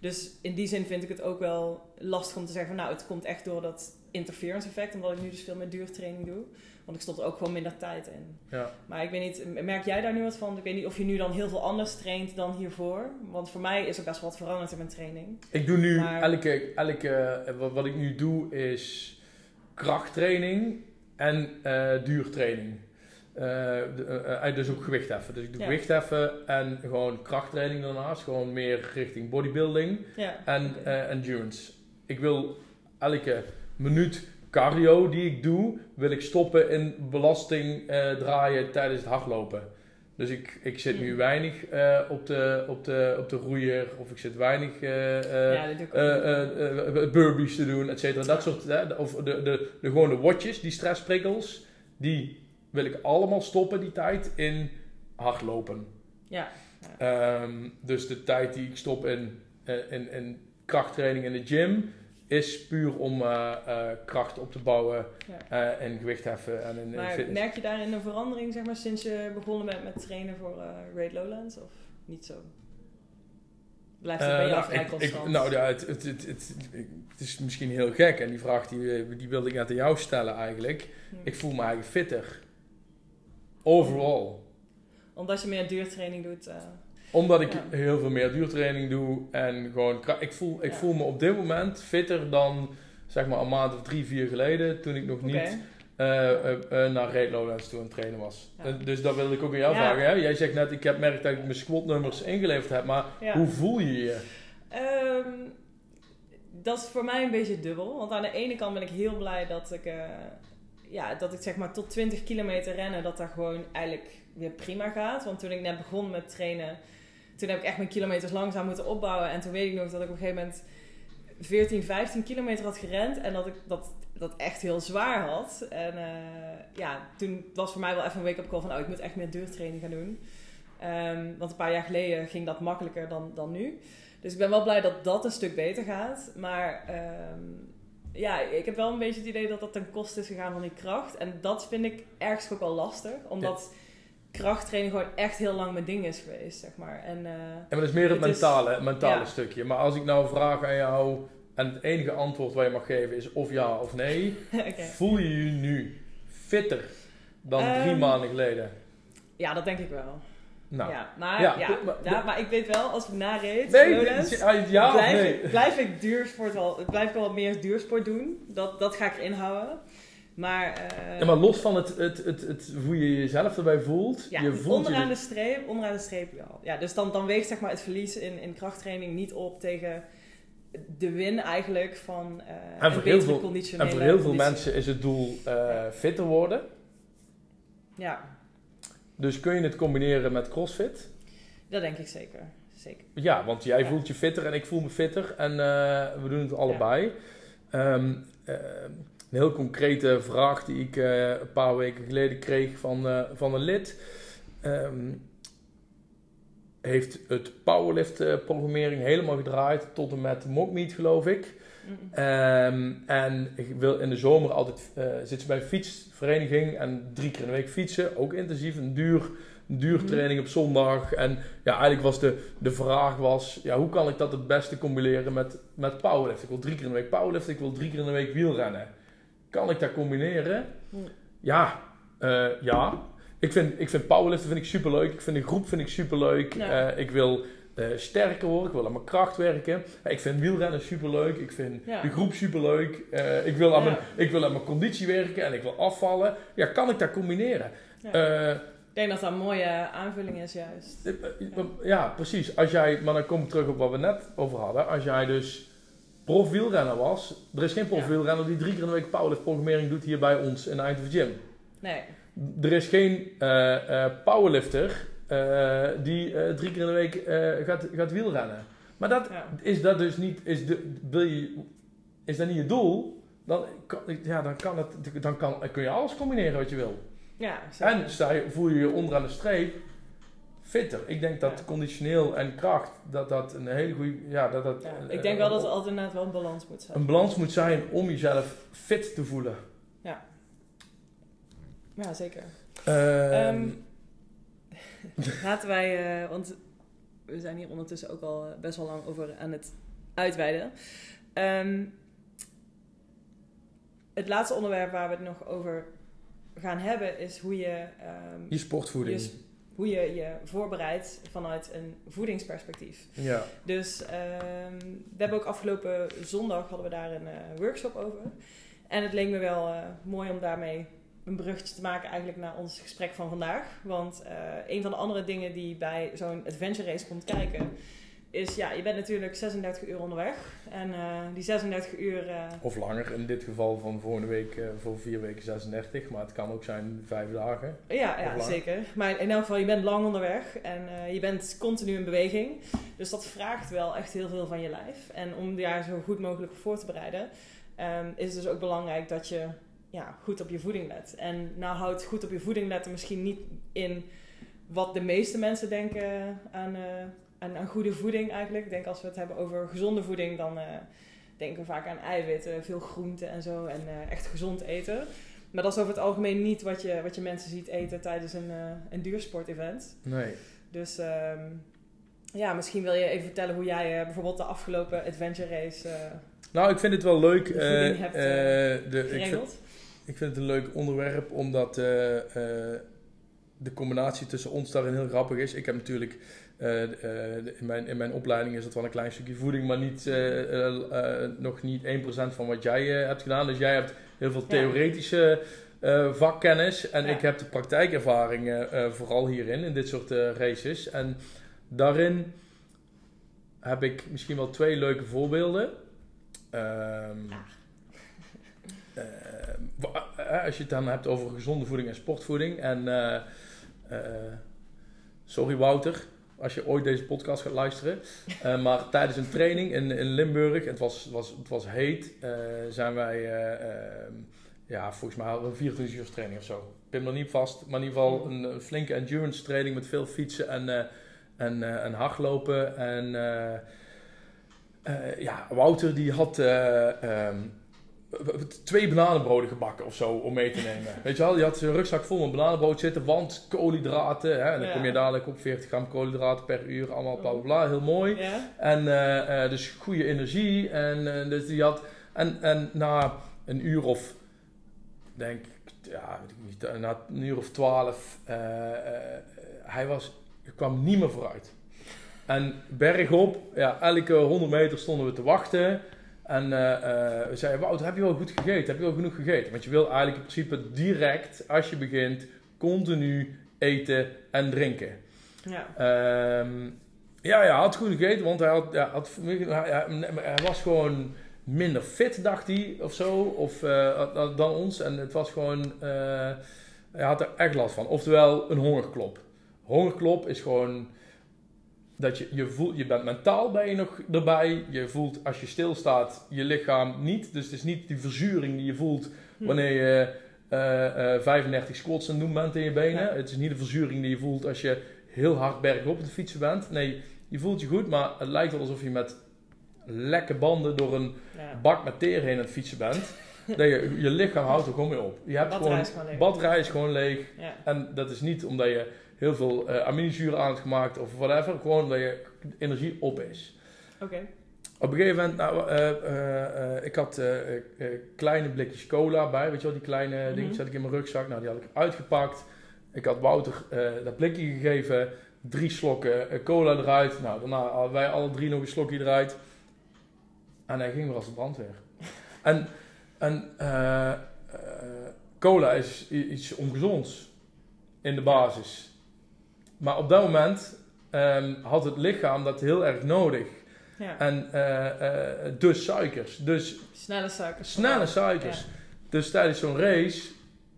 Dus in die zin vind ik het ook wel lastig om te zeggen van nou, het komt echt door dat interference effect, omdat ik nu dus veel meer duurtraining doe. Want ik stop er ook gewoon minder tijd in. Ja. Maar ik weet niet, merk jij daar nu wat van? Ik weet niet of je nu dan heel veel anders traint dan hiervoor. Want voor mij is er best wel wat veranderd in mijn training. Ik doe nu Maar- elke, elke eh, wat, ik nu doe is krachttraining en eh, duurtraining. Eh, dus ook gewichtheffen. Dus ik doe Ja. gewichtheffen en gewoon krachttraining daarnaast. Gewoon meer richting bodybuilding Ja. en endurance. Ik wil elke minuut cardio die ik doe, wil ik stoppen in belasting eh, draaien tijdens het hardlopen. Dus ik, ik zit nu weinig eh, op, de, op, de, op de roeier of ik zit weinig ja, eh, burpees te doen, et cetera. Dat soort, of de, de, de, gewoon de watjes, die stressprikkels, die wil ik allemaal stoppen die tijd in hardlopen. ja. Ehm, dus de tijd die ik stop in, in, in krachttraining in de gym is puur om eh, eh, kracht op te bouwen Ja. eh, en gewicht heffen en in, Maar merk je daarin een verandering, zeg maar, sinds je begonnen bent met trainen voor Great Lowlands? Of niet zo? Blijft het bij jou nou, vrij ik- ik- constant? nou ja, het, het, het, is misschien heel gek en die vraag die, die wilde ik net aan jou stellen eigenlijk. Hm. Ik voel me eigenlijk fitter. Overall. Omdat je meer duurtraining doet. Omdat ik Ja. heel veel meer duurtraining doe en gewoon... Ik voel, ik Ja. voel me op dit moment fitter dan zeg maar een maand of drie, vier geleden. Toen ik nog niet eh, eh, eh, naar Great Lowlands toe aan het trainen was. Ja. Dus dat wilde ik ook aan jou vragen. Hè? Jij zegt net, ik heb merkt dat ik mijn squatnummers ingeleverd heb. Maar hoe voel je je? Ehm, dat is voor mij een beetje dubbel. Want aan de ene kant ben ik heel blij dat ik, ja, dat ik zeg maar tot 20 kilometer rennen, dat dat gewoon eigenlijk weer prima gaat. Want toen ik net begon met trainen, toen heb ik echt mijn kilometers langzaam moeten opbouwen. En toen weet ik nog dat ik op een gegeven moment 14, 15 kilometer had gerend. En dat ik dat, dat echt heel zwaar had. En eh, ja, toen was voor mij wel even een wake-up call van, oh, ik moet echt meer duurtraining gaan doen. Ehm, want een paar jaar geleden ging dat makkelijker dan, dan nu. Dus ik ben wel blij dat dat een stuk beter gaat. Maar ehm, ja, ik heb wel een beetje het idee dat dat ten koste is gegaan van die kracht. En dat vind ik ergens ook wel lastig. Omdat krachttraining gewoon echt heel lang mijn ding is geweest, zeg maar. En Ja, maar dat is meer het, mentale, mentale ja. stukje. Maar als ik nou vraag aan jou, en het enige antwoord wat je mag geven is of ja of nee. Voel je je nu fitter dan drie Ehm, maanden geleden? Ja, dat denk ik wel. Nou, ja, maar, ja, ja, maar- ja, maar ik weet wel, als ik nareed, nee, ah, ja blijf, nee? ik, blijf ik duursport wel, blijf ik wel wat meer duursport doen. Dat, dat ga ik erin houden. Maar, eh, Ja, maar los van het, het, het, het, hoe je jezelf erbij voelt, ja, je voelt onderaan je... de streep, onderaan de streep wel. Ja, dus dan, dan weegt zeg maar het verlies in, in krachttraining niet op tegen de win eigenlijk van eh En voor heel betere veel- conditionele En voor heel veel mensen is het doel eh, fitter worden. Ja, Dus kun je het combineren met crossfit? dat denk ik zeker. zeker. Ja, want jij voelt je fitter en ik voel me fitter en eh, we doen het allebei. Ehm, eh, een heel concrete vraag die ik eh, een paar weken geleden kreeg van, eh, van een lid. Ehm, heeft het powerlift eh, programmering helemaal gedraaid tot en met mockmeet geloof ik. Mm. Ehm, en ik wil in de zomer altijd eh zit ze bij een fietsvereniging en drie keer in de week fietsen. Ook intensief, een duur, een duur Mhm. training op zondag. En ja, eigenlijk was de, de vraag was, ja, hoe kan ik dat het beste combineren met, met powerlift? Ik wil drie keer in de week powerlift, ik wil drie keer in de week wielrennen. Kan ik dat combineren? Mhm. Ja, eh, ja. Ik vind, ik vind powerliften vind ik superleuk. Ik vind de groep vind ik superleuk. Ja. Eh, ik wil eh, sterker worden. Ik wil aan mijn kracht werken. Ik vind wielrennen superleuk. Ik vind Ja. de groep superleuk. Ik, wil aan Ja. mijn, ik wil aan mijn conditie werken en ik wil afvallen. Ja, kan ik dat combineren? Ik denk dat dat een mooie aanvulling is juist. ja, precies. Als jij, maar dan kom ik terug op wat we net over hadden. Als jij dus prof wielrenner was. Er is geen prof Ja. wielrenner die drie keer in de week powerlift programmering doet hier bij ons in Eindhoven Gym. Nee. Er is geen eh, eh, powerlifter eh, die drie keer in de week gaat, gaat wielrennen. Maar dat Ja. is dat dus niet, is, de, wil je, is dat niet je doel, dan, kan, ja, dan, kan het, dan kan, kun je alles combineren wat je wil. Ja, zeker. En sta je, voel je je onderaan de streep fitter. Ik denk dat Ja. conditioneel en kracht, dat dat een hele goede, ja, dat dat... Ja, eh, ik denk wel dat een- er altijd inderdaad wel een balans moet zijn. een balans moet zijn om jezelf fit te voelen. Ja, zeker. Ehm, Ehm, Laten wij, eh, want we zijn hier ondertussen ook al eh, best wel lang over aan het uitweiden. Ehm, het laatste onderwerp waar we het nog over gaan hebben is hoe je, Je sportvoeding. je, hoe je je voorbereidt vanuit een voedingsperspectief. Ja. Dus ehm, we hebben ook afgelopen zondag hadden we daar een eh, workshop over. En het leek me wel eh, mooi om daarmee een bruggetje te maken eigenlijk naar ons gesprek van vandaag. Want eh, een van de andere dingen die bij zo'n adventure race komt kijken... is ja, je bent natuurlijk 36 uur onderweg. En eh, die 36 uur... eh, Of langer, in dit geval van volgende week eh, voor vier weken 36, maar het kan ook zijn vijf dagen. Ja, ja zeker. Maar in elk geval, je bent lang onderweg en je bent continu in beweging. Dus dat vraagt wel echt heel veel van je lijf. En om daar zo goed mogelijk voor te bereiden, ehm, is het dus ook belangrijk dat je ja, goed op je voeding let. En nou houdt goed op je voeding letten misschien niet in wat de meeste mensen denken aan, aan, aan goede voeding eigenlijk. Ik denk als we het hebben over gezonde voeding, dan eh, denken we vaak aan eiwitten, veel groenten en zo. En eh, echt gezond eten. Maar dat is over het algemeen niet wat je, wat je mensen ziet eten tijdens een, eh een duursport-event. Nee. Dus ehm, ja, misschien wil je even vertellen hoe jij bijvoorbeeld de afgelopen adventure race Nou, ik vind het wel leuk. De hebt, de, ik, vind, ik vind het een leuk onderwerp, omdat de combinatie tussen ons daarin heel grappig is. Ik heb natuurlijk, eh, eh, in, mijn, in mijn opleiding is dat wel een klein stukje voeding, maar niet, eh, nog niet 1% van wat jij hebt gedaan. Dus jij hebt heel veel theoretische vakkennis en Ja. ik heb de praktijkervaring vooral hierin, in dit soort races. En daarin heb ik misschien wel twee leuke voorbeelden. Ehm, eh, eh, als je het dan hebt over gezonde voeding en sportvoeding. En sorry Wouter, als je ooit deze podcast gaat luisteren. Eh, maar tijdens een training in, in Limburg, het was, was, het was heet, eh, zijn wij, eh, ehm, ja, volgens mij hadden we een 24 uur training of zo. Ik me er niet vast, maar in ieder geval een, een flinke endurance training met veel fietsen en, en, en hardlopen. En ja, Wouter die had eh, ehm, twee bananenbroden gebakken of zo om mee te nemen. Weet je wel, die had zijn rugzak vol met bananenbrood zitten, want koolhydraten. Hè, en dan Ja. kom je dadelijk op 40 gram koolhydraten per uur, allemaal bla bla bla, heel mooi. Ja? En eh, eh, dus goede energie. En eh, dus die had. En, en na een uur of. Denk ik, ja, weet ik niet. Na een uur of twaalf. hij was. Kwam niet meer vooruit. En bergop, ja, elke 100 meter stonden we te wachten. En eh, eh, we zeiden, Wouter, heb je wel goed gegeten? Heb je wel genoeg gegeten? Want je wil eigenlijk in principe direct, als je begint, continu eten en drinken. Ja. Ehm, ja, ja, hij had goed gegeten, want hij, had, ja, had, hij, hij- hij was gewoon minder fit, dacht hij, of zo, of, eh, dan- ons. En het was gewoon, hij had er echt last van. Oftewel, een hongerklop. Hongerklop is gewoon dat je, je voelt, je bent mentaal ben je nog erbij. Je voelt als je stilstaat je lichaam niet. Dus het is niet die verzuring die je voelt Hm. wanneer je eh, eh, 35 squats aan het doen bent in je benen. Ja. Het is niet de verzuring die je voelt als je heel hard bergop op de fietsen bent. Nee, je voelt je goed, maar het lijkt wel alsof je met lekke banden door een ja. bak met teren heen aan het fietsen bent. dat je, je lichaam houdt er gewoon mee op. Je hebt Batterij gewoon, is gewoon leeg. batterij is gewoon leeg. Ja. En dat is niet omdat je heel veel eh aminozuren aan gemaakt of whatever. Gewoon omdat je energie op is. Oké. Op een gegeven moment, nou, eh, eh, ik had kleine blikjes cola bij, weet je wel, die kleine Mhm. dingetjes had ik in mijn rugzak. Nou, die had ik uitgepakt. Ik had Wouter dat blikje gegeven, drie slokken cola eruit. Nou, daarna hadden wij alle drie nog een slokje eruit. En hij ging weer als de brandweer. en en cola is iets ongezonds in de basis. Maar op dat moment ehm, had het lichaam dat heel erg nodig. Ja. En eh, eh, dus suikers. Dus Snelle suikers. snelle suikers. Ja. Dus tijdens zo'n race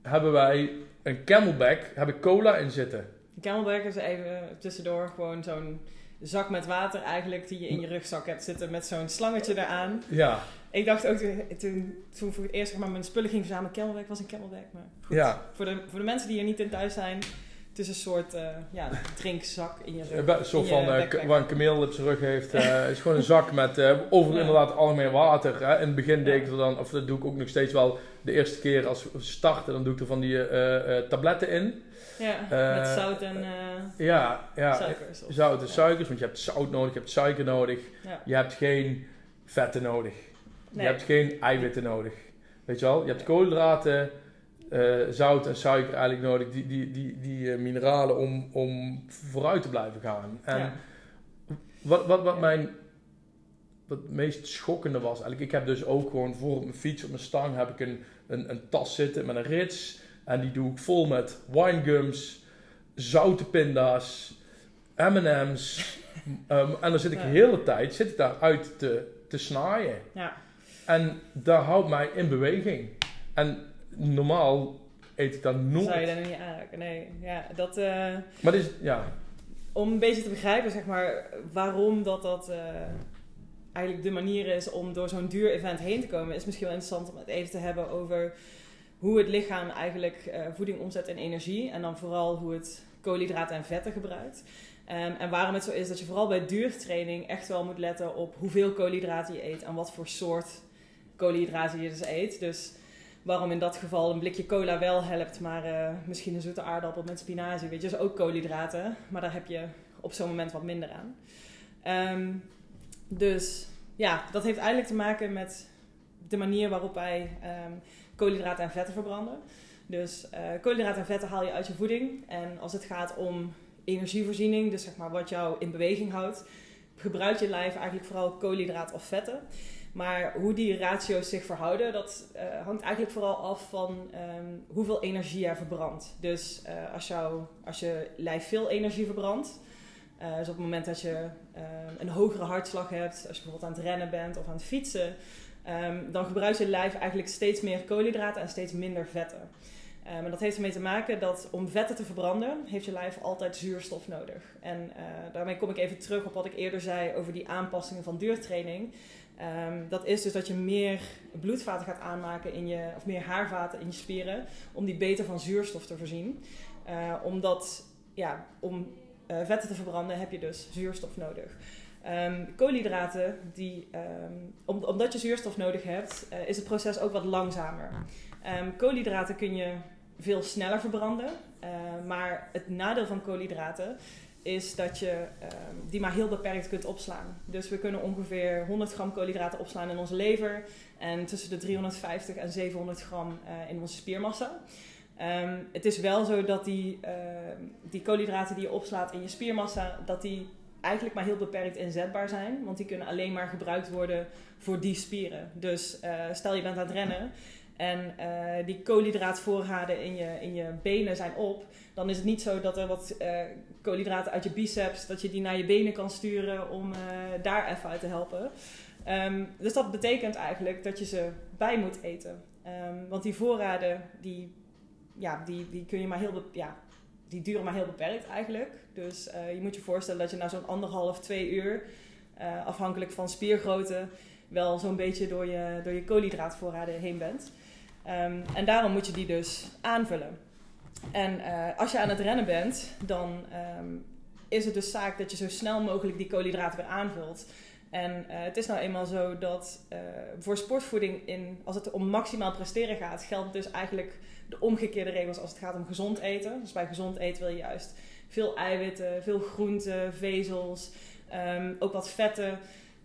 hebben wij een camelback, heb ik cola in zitten. Camelback is even tussendoor gewoon zo'n zak met water eigenlijk die je in je rugzak hebt zitten met zo'n slangetje eraan. Ja, Ik dacht ook toen, toen, toen voor het eerst zeg maar, mijn spullen ging verzamelen, Camelback was een Camelback. Maar goed, ja. voor, de, voor de mensen die er niet in thuis zijn, is een soort eh, ja, drinkzak in je rug. Een soort in je van backpack. waar een kameel op zijn rug heeft. Het is gewoon een zak met over Ja. inderdaad algemeen water. Hè. In het begin deed Ja. ik er dan, of dat doe ik ook nog steeds wel de eerste keer als we starten, dan doe ik er van die tabletten in. Ja, met zout en Ja, ja. suikers. of- Zout en ja. suikers, want je hebt zout nodig, je hebt suiker nodig. Ja. Je hebt geen vetten nodig. Nee. Je hebt geen eiwitten nodig. Weet je wel? Je hebt koolhydraten, eh, zout en suiker eigenlijk nodig, die, die, die, die eh, mineralen om, om vooruit te blijven gaan. En Ja. wat, wat, wat Ja. mijn wat het meest schokkende was, eigenlijk, ik heb dus ook gewoon voor op mijn fiets, op mijn stang, heb ik een, een, een tas zitten met een rits. En die doe ik vol met winegums, zoute pinda's, M&M's. Ehm, en dan zit ik de hele tijd zit ik daaruit te, te snaaien. Ja. En dat houdt mij in beweging. En normaal eet ik dat nooit. Zou je nog niet aanraken? Nee. Ja, dat... eh, Maar dit is, ja, om een beetje te begrijpen, zeg maar, waarom dat dat eh, eigenlijk de manier is om door zo'n duur event heen te komen, is misschien wel interessant om het even te hebben over hoe het lichaam eigenlijk eh, voeding omzet in energie en dan vooral hoe het koolhydraten en vetten gebruikt. Ehm, en waarom het zo is dat je vooral bij duurtraining echt wel moet letten op hoeveel koolhydraten je eet en wat voor soort koolhydraten je dus eet. Dus waarom in dat geval een blikje cola wel helpt, maar eh, misschien een zoete aardappel met spinazie, weet je, is ook koolhydraten. Maar daar heb je op zo'n moment wat minder aan. Ehm, dus ja, dat heeft eigenlijk te maken met de manier waarop wij ehm, koolhydraten en vetten verbranden. Dus eh, koolhydraten en vetten haal je uit je voeding. En als het gaat om energievoorziening, dus zeg maar wat jou in beweging houdt, gebruikt je lijf eigenlijk vooral koolhydraten of vetten. Maar hoe die ratio's zich verhouden, dat eh, hangt eigenlijk vooral af van ehm, hoeveel energie je verbrandt. Dus eh, als, jou, als je lijf veel energie verbrandt, eh, dus op het moment dat je ehm, een hogere hartslag hebt, als je bijvoorbeeld aan het rennen bent of aan het fietsen, ehm, dan gebruikt je lijf eigenlijk steeds meer koolhydraten en steeds minder vetten. Ehm, en dat heeft ermee te maken dat om vetten te verbranden, heeft je lijf altijd zuurstof nodig. En daarmee kom ik even terug op wat ik eerder zei over die aanpassingen van duurtraining. Ehm, dat is dus dat je meer bloedvaten gaat aanmaken in je, of meer haarvaten in je spieren, om die beter van zuurstof te voorzien. Eh, omdat, ja, om eh, vetten te verbranden heb je dus zuurstof nodig. Ehm, koolhydraten, die, ehm, om- omdat je zuurstof nodig hebt, eh, is het proces ook wat langzamer. Koolhydraten kun je veel sneller verbranden, maar het nadeel van koolhydraten is dat je ehm, die maar heel beperkt kunt opslaan. Dus we kunnen ongeveer 100 gram koolhydraten opslaan in onze lever en tussen de 350 en 700 gram eh, in onze spiermassa. Ehm, het is wel zo dat die, ehm, die koolhydraten die je opslaat in je spiermassa, dat die eigenlijk maar heel beperkt inzetbaar zijn. Want die kunnen alleen maar gebruikt worden voor die spieren. Dus eh, stel je bent aan het rennen en eh, die koolhydraatvoorraden in je, in je benen zijn op. Dan is het niet zo dat er wat eh, koolhydraten uit je biceps, dat je die naar je benen kan sturen om eh, daar even uit te helpen. Ehm, dus dat betekent eigenlijk dat je ze bij moet eten. Ehm, want die voorraden, die, ja, die, die kun je maar heel, ja, die duren maar heel beperkt eigenlijk. Dus je moet je voorstellen dat je na zo'n anderhalf, twee uur, afhankelijk van spiergrootte, wel zo'n beetje door je, door je koolhydraatvoorraden heen bent. Ehm, en daarom moet je die dus aanvullen. En eh, als je aan het rennen bent, dan ehm, is het dus zaak dat je zo snel mogelijk die koolhydraten weer aanvult. En eh, het is nou eenmaal zo dat eh, voor sportvoeding, in, als het om maximaal presteren gaat, geldt dus eigenlijk de omgekeerde regels als het gaat om gezond eten. Dus bij gezond eten wil je juist veel eiwitten, veel groenten, vezels, ehm, ook wat vetten.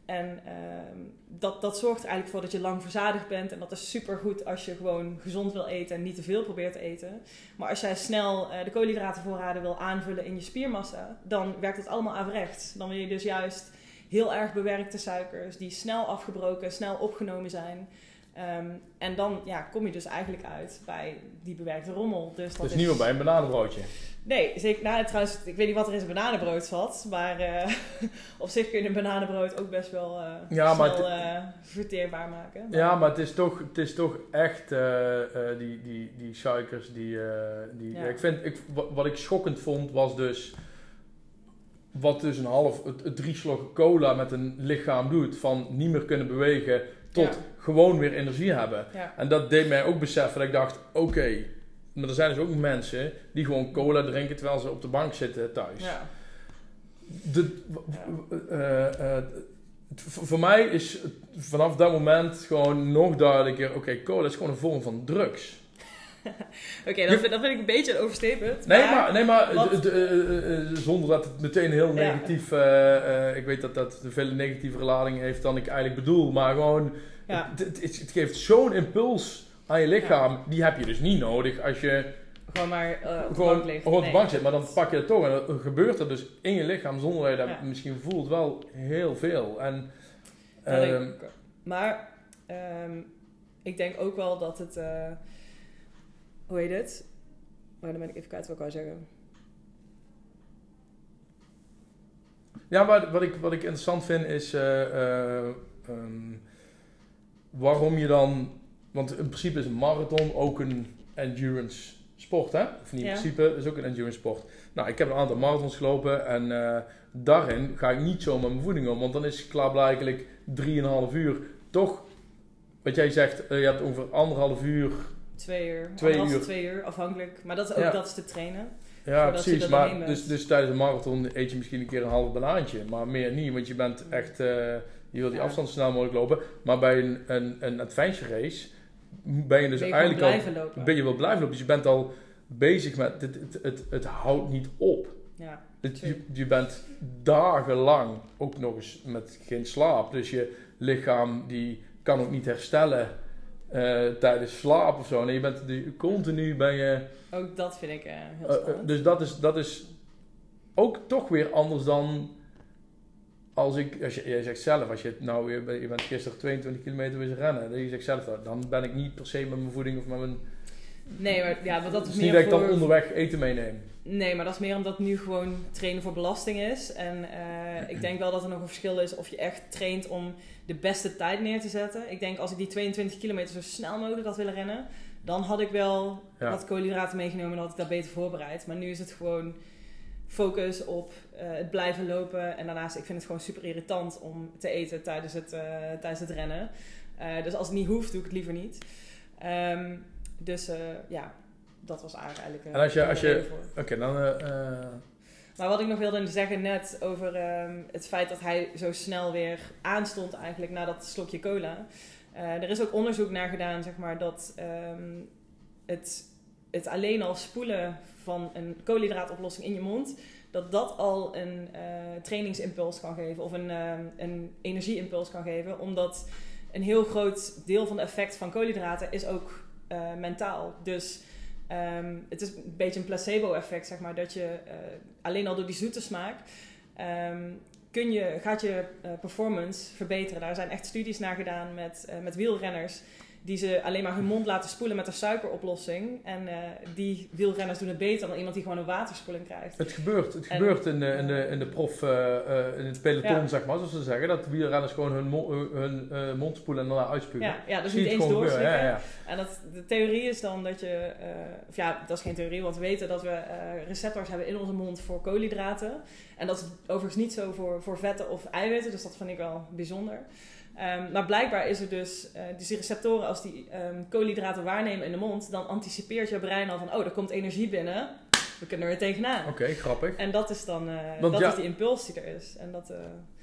En ehm, dat, dat zorgt er eigenlijk voor dat je lang verzadigd bent. En dat is supergoed als je gewoon gezond wil eten en niet te veel probeert te eten. Maar als jij snel eh, de koolhydratenvoorraden wil aanvullen in je spiermassa, dan werkt het allemaal averechts. Dan wil je dus juist heel erg bewerkte suikers die snel afgebroken, snel opgenomen zijn. Ehm, en dan ja, kom je dus eigenlijk uit bij die bewerkte rommel. Dus, dat dus is niet meer bij een bananenbroodje. Nee, zeker. Nou, trouwens, ik weet niet wat er in zijn bananenbrood zat. Maar eh, op zich kun je een bananenbrood ook best wel Ja, maar snel het- eh, verteerbaar maken. Maar- Ja, maar het is toch, het is toch echt die, die, die suikers die... die Ja. ik vind, ik, wa- wat ik schokkend vond was dus... Wat dus een half, het, het drie slok cola met een lichaam doet. Van niet meer kunnen bewegen tot. Gewoon weer energie hebben. Ja. En dat deed mij ook beseffen dat ik dacht, oké... maar er zijn dus ook mensen die gewoon cola drinken terwijl ze op de bank zitten thuis. Ja. De, eh, eh, het- voor mij is vanaf dat moment gewoon nog duidelijker: oké, cola is gewoon een vorm van drugs. Oké, dat, vind- dat vind ik een beetje een overstatement. Nee, maar, nee, maar wat- eh, eh, zonder dat het meteen heel Ja. negatief. eh, eh, ik weet dat dat een veel negatieve lading heeft dan ik eigenlijk bedoel, maar gewoon Ja. het, het, het geeft zo'n impuls aan je lichaam, die heb je dus niet nodig als je Gewoon maar eh, op de bank Nee, zit. Maar dan pak je het toch en dan gebeurt er dus in je lichaam zonder dat je dat Ja. misschien voelt wel heel veel. En ehm, ik. Maar ehm, ik denk ook wel dat het... eh, hoe heet het? Oh, dan ben ik even kwijt wat ik zeggen. Ja, maar wat ik, wat ik interessant vind is eh, ehm, waarom je dan. Want in principe is een marathon ook een endurance sport, hè? Of niet in Ja. principe, is ook een endurance sport. Nou, ik heb een aantal marathons gelopen en eh, daarin ga ik niet zo met mijn voeding om, want dan is klaarblijkelijk 3,5 uur toch. Wat jij zegt, eh, je hebt ongeveer anderhalf uur. Twee uur. Twee uur. twee uur, afhankelijk. Maar dat is ook Ja. dat is te trainen. Ja, precies. Maar dus, dus tijdens een marathon eet je misschien een keer een half banaantje, maar meer niet, want je bent echt. eh, je wil die Ja. afstand snel mogelijk lopen. Maar bij een, een, een adventure race ben je dus ben je gewoon eigenlijk al. lopen. Ben je wel blijven lopen. Dus je bent al bezig met. Het, het, het, het houdt niet op. Ja. Het, je, je bent dagenlang ook nog eens met geen slaap. Dus je lichaam die kan ook niet herstellen eh, tijdens slaap of zo. Nee, je bent die, continu ben je. Ook dat vind ik eh, heel eh, spannend. dus dat is, dat is ook toch weer anders dan. Als ik, als je, jij zegt zelf, als je het nou weer, je bent gisteren 22 kilometer weer rennen, dan je zegt zelf, dan ben ik niet per se met mijn voeding of met mijn. nee, maar ja, want dat is niet meer dat ik dan onderweg eten meeneem. Nee, maar dat is meer omdat nu gewoon trainen voor belasting is. En eh, ik denk wel dat er nog een verschil is of je echt traint om de beste tijd neer te zetten. Ik denk als ik die 22 kilometer zo snel mogelijk had willen rennen, dan had ik wel Ja. wat koolhydraten meegenomen en had ik dat beter voorbereid. Maar nu is het gewoon focus op eh, het blijven lopen. En daarnaast, ik vind het gewoon super irritant om te eten tijdens het, eh, tijdens het rennen. Eh, dus als het niet hoeft, doe ik het liever niet. Ehm, dus ja, dat was eigenlijk... En als je- als je-. Oké, dan. Maar wat ik nog wilde zeggen net over ehm, het feit dat hij zo snel weer aanstond eigenlijk na dat slokje cola. Er is ook onderzoek naar gedaan, zeg maar, dat ehm, het, het alleen al spoelen van een koolhydraatoplossing in je mond, dat dat al een eh, trainingsimpuls kan geven of een, ehm, een energieimpuls kan geven. Omdat een heel groot deel van de effect van koolhydraten is ook eh, mentaal. Dus ehm, het is een beetje een placebo-effect, zeg maar, dat je alleen al door die zoete smaak ehm, kun je, gaat je performance verbeteren. Daar zijn echt studies naar gedaan met, met wielrenners die ze alleen maar hun mond laten spoelen met een suikeroplossing. En eh, die wielrenners doen het beter dan iemand die gewoon een waterspoeling krijgt. het gebeurt, het En- gebeurt in de, in de, in de prof, eh, eh, in het peloton, Ja. zeg maar, zoals ze zeggen. Dat wielrenners gewoon hun, mo- hun mond spoelen en daarna uitspugen. Ja, ja dus niet eens doorslikken. ja, ja. En dat, de theorie is dan dat je, of ja, dat is geen theorie, want we weten dat we receptors hebben in onze mond voor koolhydraten. En dat is overigens niet zo voor, voor vetten of eiwitten, dus dat vind ik wel bijzonder. Ehm, maar blijkbaar is er dus, eh, dus die receptoren, als die ehm, koolhydraten waarnemen in de mond, dan anticipeert je brein al van, oh, er komt energie binnen, we kunnen er weer tegenaan. Oké, grappig. En dat is dan, eh, dat ja- is die impuls die er is. En dat, eh,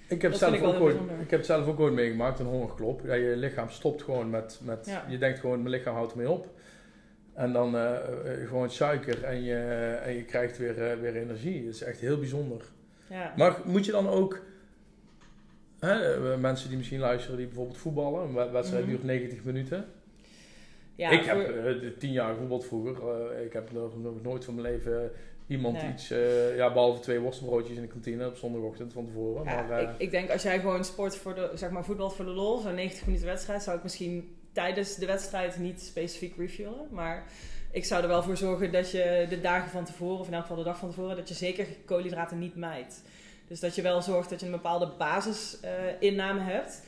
Ik heb, Dat zelf ik ook ooit, ik heb het zelf ook ooit meegemaakt, een hongerklop. Ja, je lichaam stopt gewoon met, met Ja. je denkt gewoon, mijn lichaam houdt ermee op. En dan gewoon suiker en je, en je krijgt weer, weer energie. Dat is echt heel bijzonder. ja. Maar moet je dan ook, hè, eh, mensen die misschien luisteren die bijvoorbeeld voetballen, een wed- wedstrijd Mhm. duurt 90 minuten. ja, ik voor- heb de tien jaar voetbal vroeger, eh, ik heb nog, nog nooit van mijn leven iemand Nee. iets, ja behalve twee worstenbroodjes in de kantine op zondagochtend van tevoren. Ja, maar, ik, ik denk als jij gewoon sport voor de, zeg maar voetbal voor de lol, zo'n 90 minuten wedstrijd, zou ik misschien tijdens de wedstrijd niet specifiek refuelen. Maar ik zou er wel voor zorgen dat je de dagen van tevoren, of in elk geval de dag van tevoren, dat je zeker koolhydraten niet mijt. Dus dat je wel zorgt dat je een bepaalde basisinname hebt.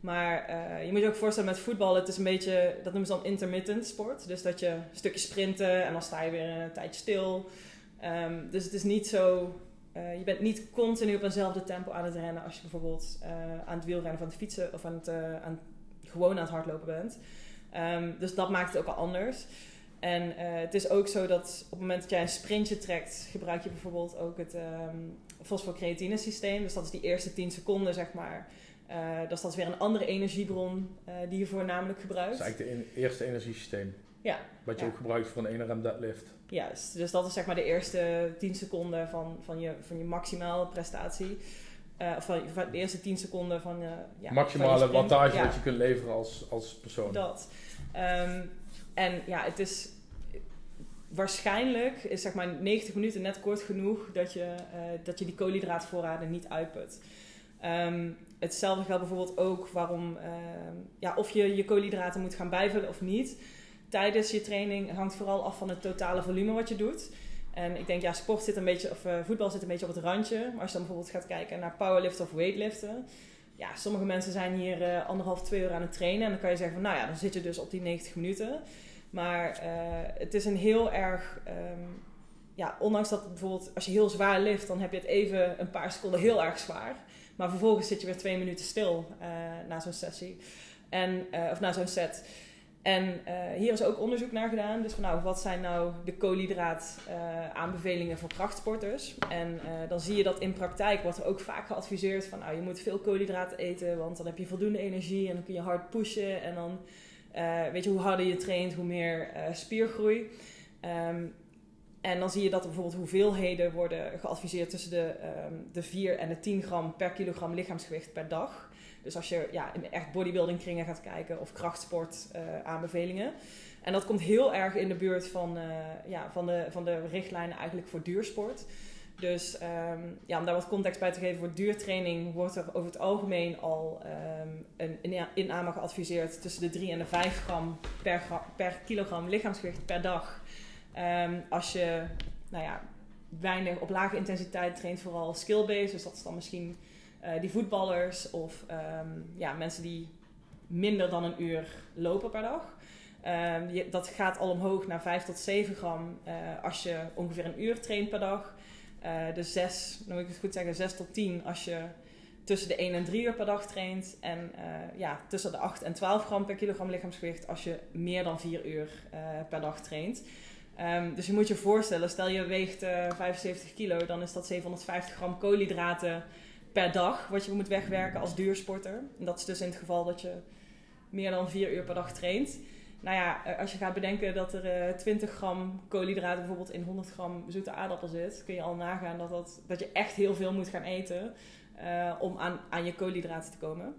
Maar eh, je moet je ook voorstellen met voetbal, het is een beetje, dat noemen ze dan intermittent sport. Dus dat je een stukje sprinten en dan sta je weer een tijdje stil. Ehm, dus het is niet zo eh, je bent niet continu op eenzelfde tempo aan het rennen als je bijvoorbeeld eh, aan het wielrennen van het fietsen of aan het, aan, gewoon aan het hardlopen bent. Ehm, dus dat maakt het ook al anders. En het is ook zo dat op het moment dat jij een sprintje trekt, gebruik je bijvoorbeeld ook het ehm fosfocreatine systeem. Dus dat is die eerste 10 seconden, zeg maar. Eh dus dat is weer een andere energiebron eh, die je voornamelijk dat gebruikt. is eigenlijk het eerste energiesysteem. Ja. Wat je Ja. ook gebruikt voor een 1 rem deadlift. Juist, dus dat is zeg maar de eerste 10 seconden van, van, je, van je maximale prestatie. Uh, of van, van, de eerste 10 seconden van uh, ja, Maximale van wattage ja. wat je kunt leveren als, als persoon. Dat. Um, en ja, het is waarschijnlijk is zeg maar 90 minuten net kort genoeg dat je, uh, dat je die koolhydraatvoorraden niet uitput. Um, hetzelfde geldt bijvoorbeeld ook waarom, uh, ja, of je je koolhydraten moet gaan bijvullen of niet. Tijdens je training hangt vooral af van het totale volume wat je doet. En ik denk, ja, sport zit een beetje, of uh, voetbal zit een beetje op het randje. Maar als je dan bijvoorbeeld gaat kijken naar powerliften of weightliften. Ja, sommige mensen zijn hier uh, anderhalf, twee uur aan het trainen. En dan kan je zeggen van, nou ja, dan zit je dus op die 90 minuten. Maar uh, het is een heel erg, um, ja, ondanks dat bijvoorbeeld als je heel zwaar lift, dan heb je het even een paar seconden heel erg zwaar. Maar vervolgens zit je weer twee minuten stil uh, na zo'n sessie. En, uh, of na zo'n set. En hier is ook onderzoek naar gedaan. Dus van nou, wat zijn nou de koolhydraat aanbevelingen voor krachtsporters? En dan zie je dat in praktijk wordt er ook vaak geadviseerd van nou, je moet veel koolhydraten eten, want dan heb je voldoende energie en dan kun je hard pushen. En dan weet je, hoe harder je traint, hoe meer spiergroei. Um, en dan zie je dat er bijvoorbeeld hoeveelheden worden geadviseerd tussen de, um, de 4 en de 10 gram per kilogram lichaamsgewicht per dag. Dus als je ja, in echt bodybuilding kringen gaat kijken of krachtsport uh, aanbevelingen. En dat komt heel erg in de buurt van, ja, van, de, van de richtlijnen eigenlijk voor duursport. Dus um, ja, om daar wat context bij te geven, voor duurtraining wordt er over het algemeen al um, een inname geadviseerd tussen de 3 en de 5 gram per, per kilogram lichaamsgewicht per dag. Um, als je nou ja, weinig op lage intensiteit traint, vooral skill-based, dus dat is dan misschien uh, die voetballers of ja, mensen die minder dan een uur lopen per dag. Je, dat gaat al omhoog naar 5 tot 7 gram uh, als je ongeveer een uur traint per dag. Uh, dus 6, nou moet ik het goed zeggen, 6 tot 10 als je tussen de 1 en 3 uur per dag traint. En ja, tussen de 8 en 12 gram per kilogram lichaamsgewicht als je meer dan 4 uur per dag traint. Um, dus je moet je voorstellen, stel je weegt uh, eh, 75 kilo, dan is dat 750 gram koolhydraten per dag wat je moet wegwerken als duursporter. En dat is dus in het geval dat je meer dan 4 uur per dag traint. Nou ja, eh, als je gaat bedenken dat er uh, eh, 20 gram koolhydraten bijvoorbeeld in 100 gram zoete aardappel zit, kun je al nagaan dat, dat, dat je echt heel veel moet gaan eten uh, om aan, aan je koolhydraten te komen.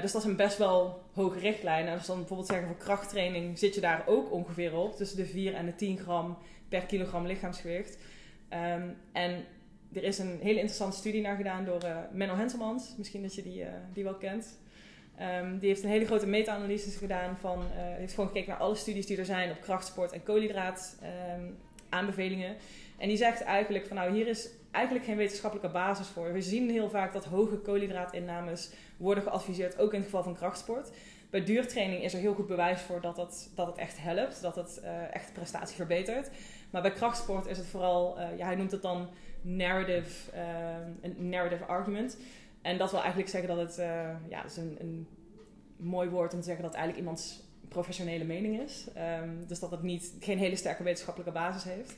Dus dat is een best wel hoge richtlijn. En als we dan bijvoorbeeld zeggen voor krachttraining zit je daar ook ongeveer op. Tussen de 4 en de 10 gram per kilogram lichaamsgewicht. Um, en er is een hele interessante studie naar gedaan door Menno Henselmans. Misschien dat je die, die wel kent. Um, die heeft een hele grote meta-analyse gedaan van... heeft gewoon gekeken naar alle studies die er zijn op krachtsport en koolhydraat um, aanbevelingen. En die zegt eigenlijk van nou hier is eigenlijk geen wetenschappelijke basis voor. We zien heel vaak dat hoge koolhydraatinnames worden geadviseerd, ook in het geval van krachtsport. Bij duurtraining is er heel goed bewijs voor dat het, dat het echt helpt, dat het uh, echt prestatie verbetert. Maar bij krachtsport is het vooral, uh, ja, hij noemt het dan narrative, uh, een narrative argument. En dat wil eigenlijk zeggen dat het, ja, dat is een, een mooi woord om te zeggen dat het eigenlijk iemands professionele mening is. Um, dus dat het niet, geen hele sterke wetenschappelijke basis heeft.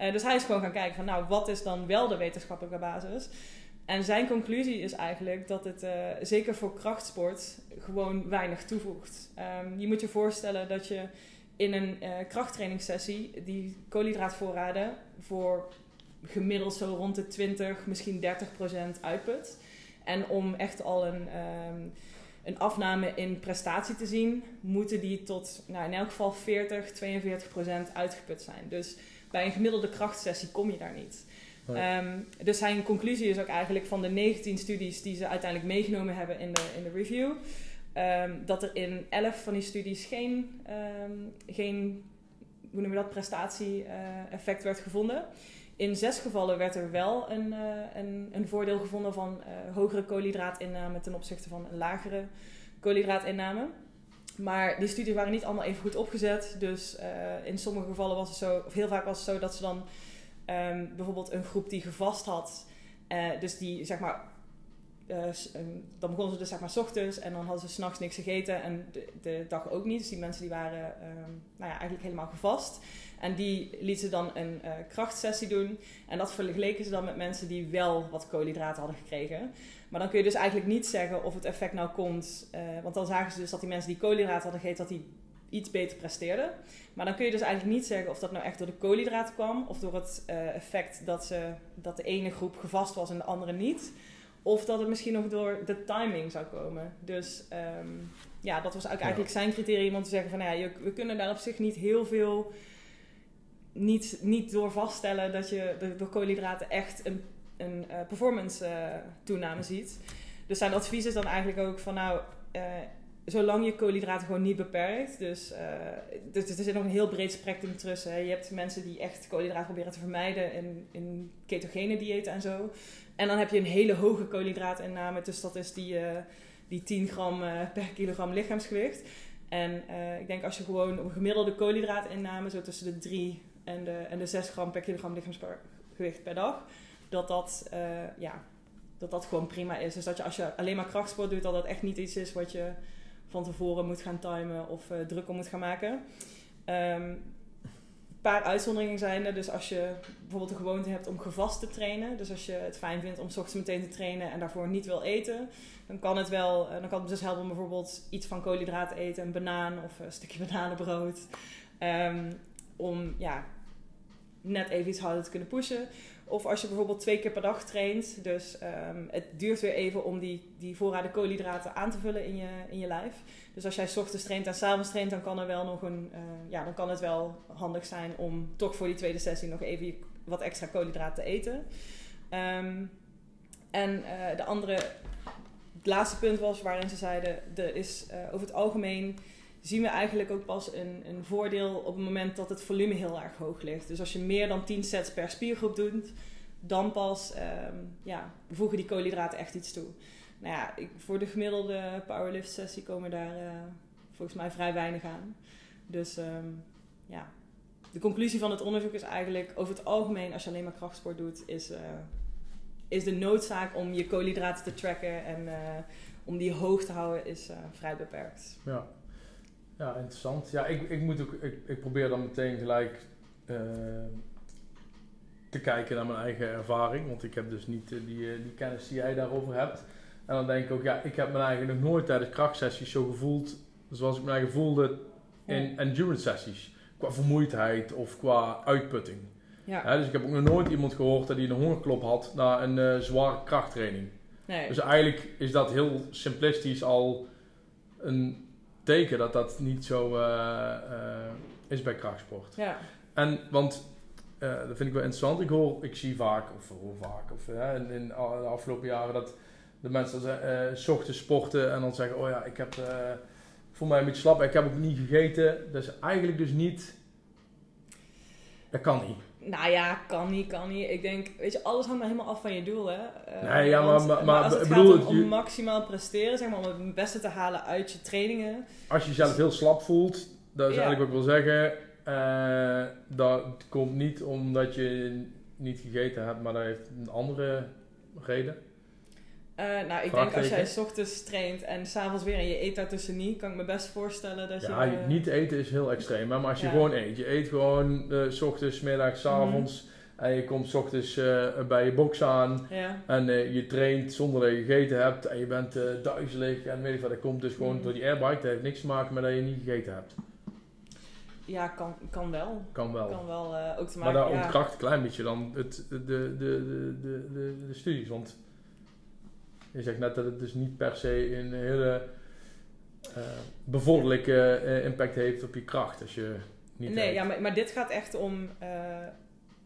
Uh, dus hij is gewoon gaan kijken van nou, wat is dan wel de wetenschappelijke basis? En zijn conclusie is eigenlijk dat het uh, zeker voor krachtsport gewoon weinig toevoegt. Um, je moet je voorstellen dat je in een uh, krachttrainingssessie die koolhydraatvoorraden voor gemiddeld zo rond de 20, misschien 30 procent uitput. En om echt al een, um, een afname in prestatie te zien, moeten die tot nou, in elk geval 40, 42 procent uitgeput zijn. Dus bij een gemiddelde krachtsessie kom je daar niet. Um, dus zijn conclusie is ook eigenlijk van de 19 studies die ze uiteindelijk meegenomen hebben in de, in de review, um, dat er in 11 van die studies geen, geen hoe noem je dat, prestatie-effect uh, werd gevonden. In zes gevallen werd er wel een, uh, een, een, voordeel gevonden van uh, hogere koolhydraatinname ten opzichte van een lagere koolhydraatinname. Maar die studies waren niet allemaal even goed opgezet. Dus uh, in sommige gevallen was het zo, of heel vaak was het zo dat ze dan um, bijvoorbeeld een groep die gevast had, dus die zeg maar, dan begonnen ze dus zeg maar s ochtends en dan hadden ze s'nachts niks gegeten en de, de, dag ook niet. Dus die mensen die waren um, nou ja, eigenlijk helemaal gevast. En die lieten dan een uh, krachtsessie doen. En dat vergeleken ze dan met mensen die wel wat koolhydraten hadden gekregen. Maar dan kun je dus eigenlijk niet zeggen of het effect nou komt. Uh, want dan zagen ze dus dat die mensen die koolhydraten hadden gegeten, dat die iets beter presteerden. Maar dan kun je dus eigenlijk niet zeggen of dat nou echt door de koolhydraten kwam. Of door het effect dat, ze, dat de ene groep gevast was en de andere niet. Of dat het misschien nog door de timing zou komen. Dus ehm, ja, dat was ook eigenlijk zijn criterium om te zeggen van... Nou ja, we kunnen daar op zich niet heel veel... Niet, niet door vaststellen dat je door koolhydraten echt een, een uh, performance uh, toename ziet. Dus zijn advies is dan eigenlijk ook van nou... Uh, zolang je koolhydraten gewoon niet beperkt. Dus, dus er zit nog een heel breed spectrum tussen. Je hebt mensen die echt koolhydraten proberen te vermijden in, in ketogene diëten en zo. En dan heb je een hele hoge koolhydraatinname. Dus dat is die, uh, die 10 gram uh, per kilogram lichaamsgewicht. En ik denk als je gewoon een gemiddelde koolhydraatinname, zo tussen de 3 en de, en de 6 gram per kilogram lichaamsgewicht per dag, dat dat, ja, dat dat gewoon prima is. Dus dat je als je alleen maar krachtsport doet, dat dat echt niet iets is wat je van tevoren moet gaan timen of druk om moet gaan maken. Um, paar uitzonderingen zijn er. Dus als je bijvoorbeeld de gewoonte hebt om gevast te trainen. Dus als je het fijn vindt om ochtends meteen te trainen en daarvoor niet wil eten. Dan kan het wel, eh, dan kan het dus helpen om bijvoorbeeld iets van koolhydraten te eten. Een banaan of een stukje bananenbrood. Um, om ja, net even iets harder te kunnen pushen. Of als je bijvoorbeeld twee keer per dag traint. Dus um, het duurt weer even om die, die voorraden koolhydraten aan te vullen in je, in je lijf. Dus als jij s ochtends traint en s avonds traint, dan kan er wel nog een. Uh, ja, dan kan het wel handig zijn om toch voor die tweede sessie nog even wat extra koolhydraten te eten. Um, en uh, de andere, het laatste punt was waarin ze zeiden: er is uh, over het algemeen zien we eigenlijk ook pas een, een voordeel op het moment dat het volume heel erg hoog ligt. Dus als je meer dan 10 sets per spiergroep doet, dan pas um, ja, voegen die koolhydraten echt iets toe. Nou ja, ik, voor de gemiddelde powerlift sessie komen daar uh, volgens mij vrij weinig aan. Dus um, ja, de conclusie van het onderzoek is eigenlijk over het algemeen, als je alleen maar krachtsport doet, is, uh, is de noodzaak om je koolhydraten te tracken en uh, om die hoog te houden, is vrij beperkt. Ja. Ja, interessant. Ja, ik, ik, moet ook, ik, ik probeer dan meteen gelijk uh, te kijken naar mijn eigen ervaring. Want ik heb dus niet uh, die, uh, die kennis die jij daarover hebt. En dan denk ik ook, ja, ik heb me eigenlijk nog nooit tijdens krachtsessies zo gevoeld zoals ik me eigen voelde in endurance sessies. Qua vermoeidheid of qua uitputting. Ja. Ja, dus ik heb ook nog nooit iemand gehoord dat hij een hongerklop had na een zware krachttraining. Nee. Dus eigenlijk is dat heel simplistisch al een teken dat dat niet zo uh, uh, is bij krachtsport. Ja. En, want uh, dat vind ik wel interessant. Ik hoor, ik zie vaak, of hoor vaak, of in, in, de afgelopen jaren dat de mensen ochtends sporten en dan zeggen: Oh ja, ik heb, voel mij een beetje slap, ik heb ook niet gegeten. Dat is eigenlijk dus niet, dat kan niet. Nou ja, kan niet, kan niet. Ik denk, weet je, alles hangt maar helemaal af van je doel, hè. Uh, nee, ja, maar, maar, maar, als het bedoel, gaat om, om, maximaal presteren, zeg maar, om het beste te halen uit je trainingen. Als je jezelf heel slap voelt, dat is ja. eigenlijk wat ik wil zeggen, uh, dat komt niet omdat je niet gegeten hebt, maar dat heeft een andere reden. Uh, nou, ik denk als jij s ochtends traint en s'avonds weer en je eet daartussen niet, kan ik me best voorstellen dat ja, je... Ja, niet eten is heel extreem, hè? maar als je ja. gewoon eet. Je eet gewoon uh, s ochtends, middags, s avonds mm -hmm. en je komt s ochtends uh, bij je box aan ja. en je traint zonder dat je gegeten hebt en je bent duizelig en weet ik wat, dat komt dus gewoon mm -hmm. door die airbike. Dat heeft niks te maken met dat je niet gegeten hebt. Ja, kan, kan wel. Kan wel. Kan wel ook te maken, Maar daar ontkracht een klein beetje dan het, de, de, de, de, de, de studies, want... Je zegt net dat het dus niet per se een hele uh, bevorderlijke uh, impact heeft op je kracht als je niet Nee, ja, maar, maar, dit gaat echt om uh,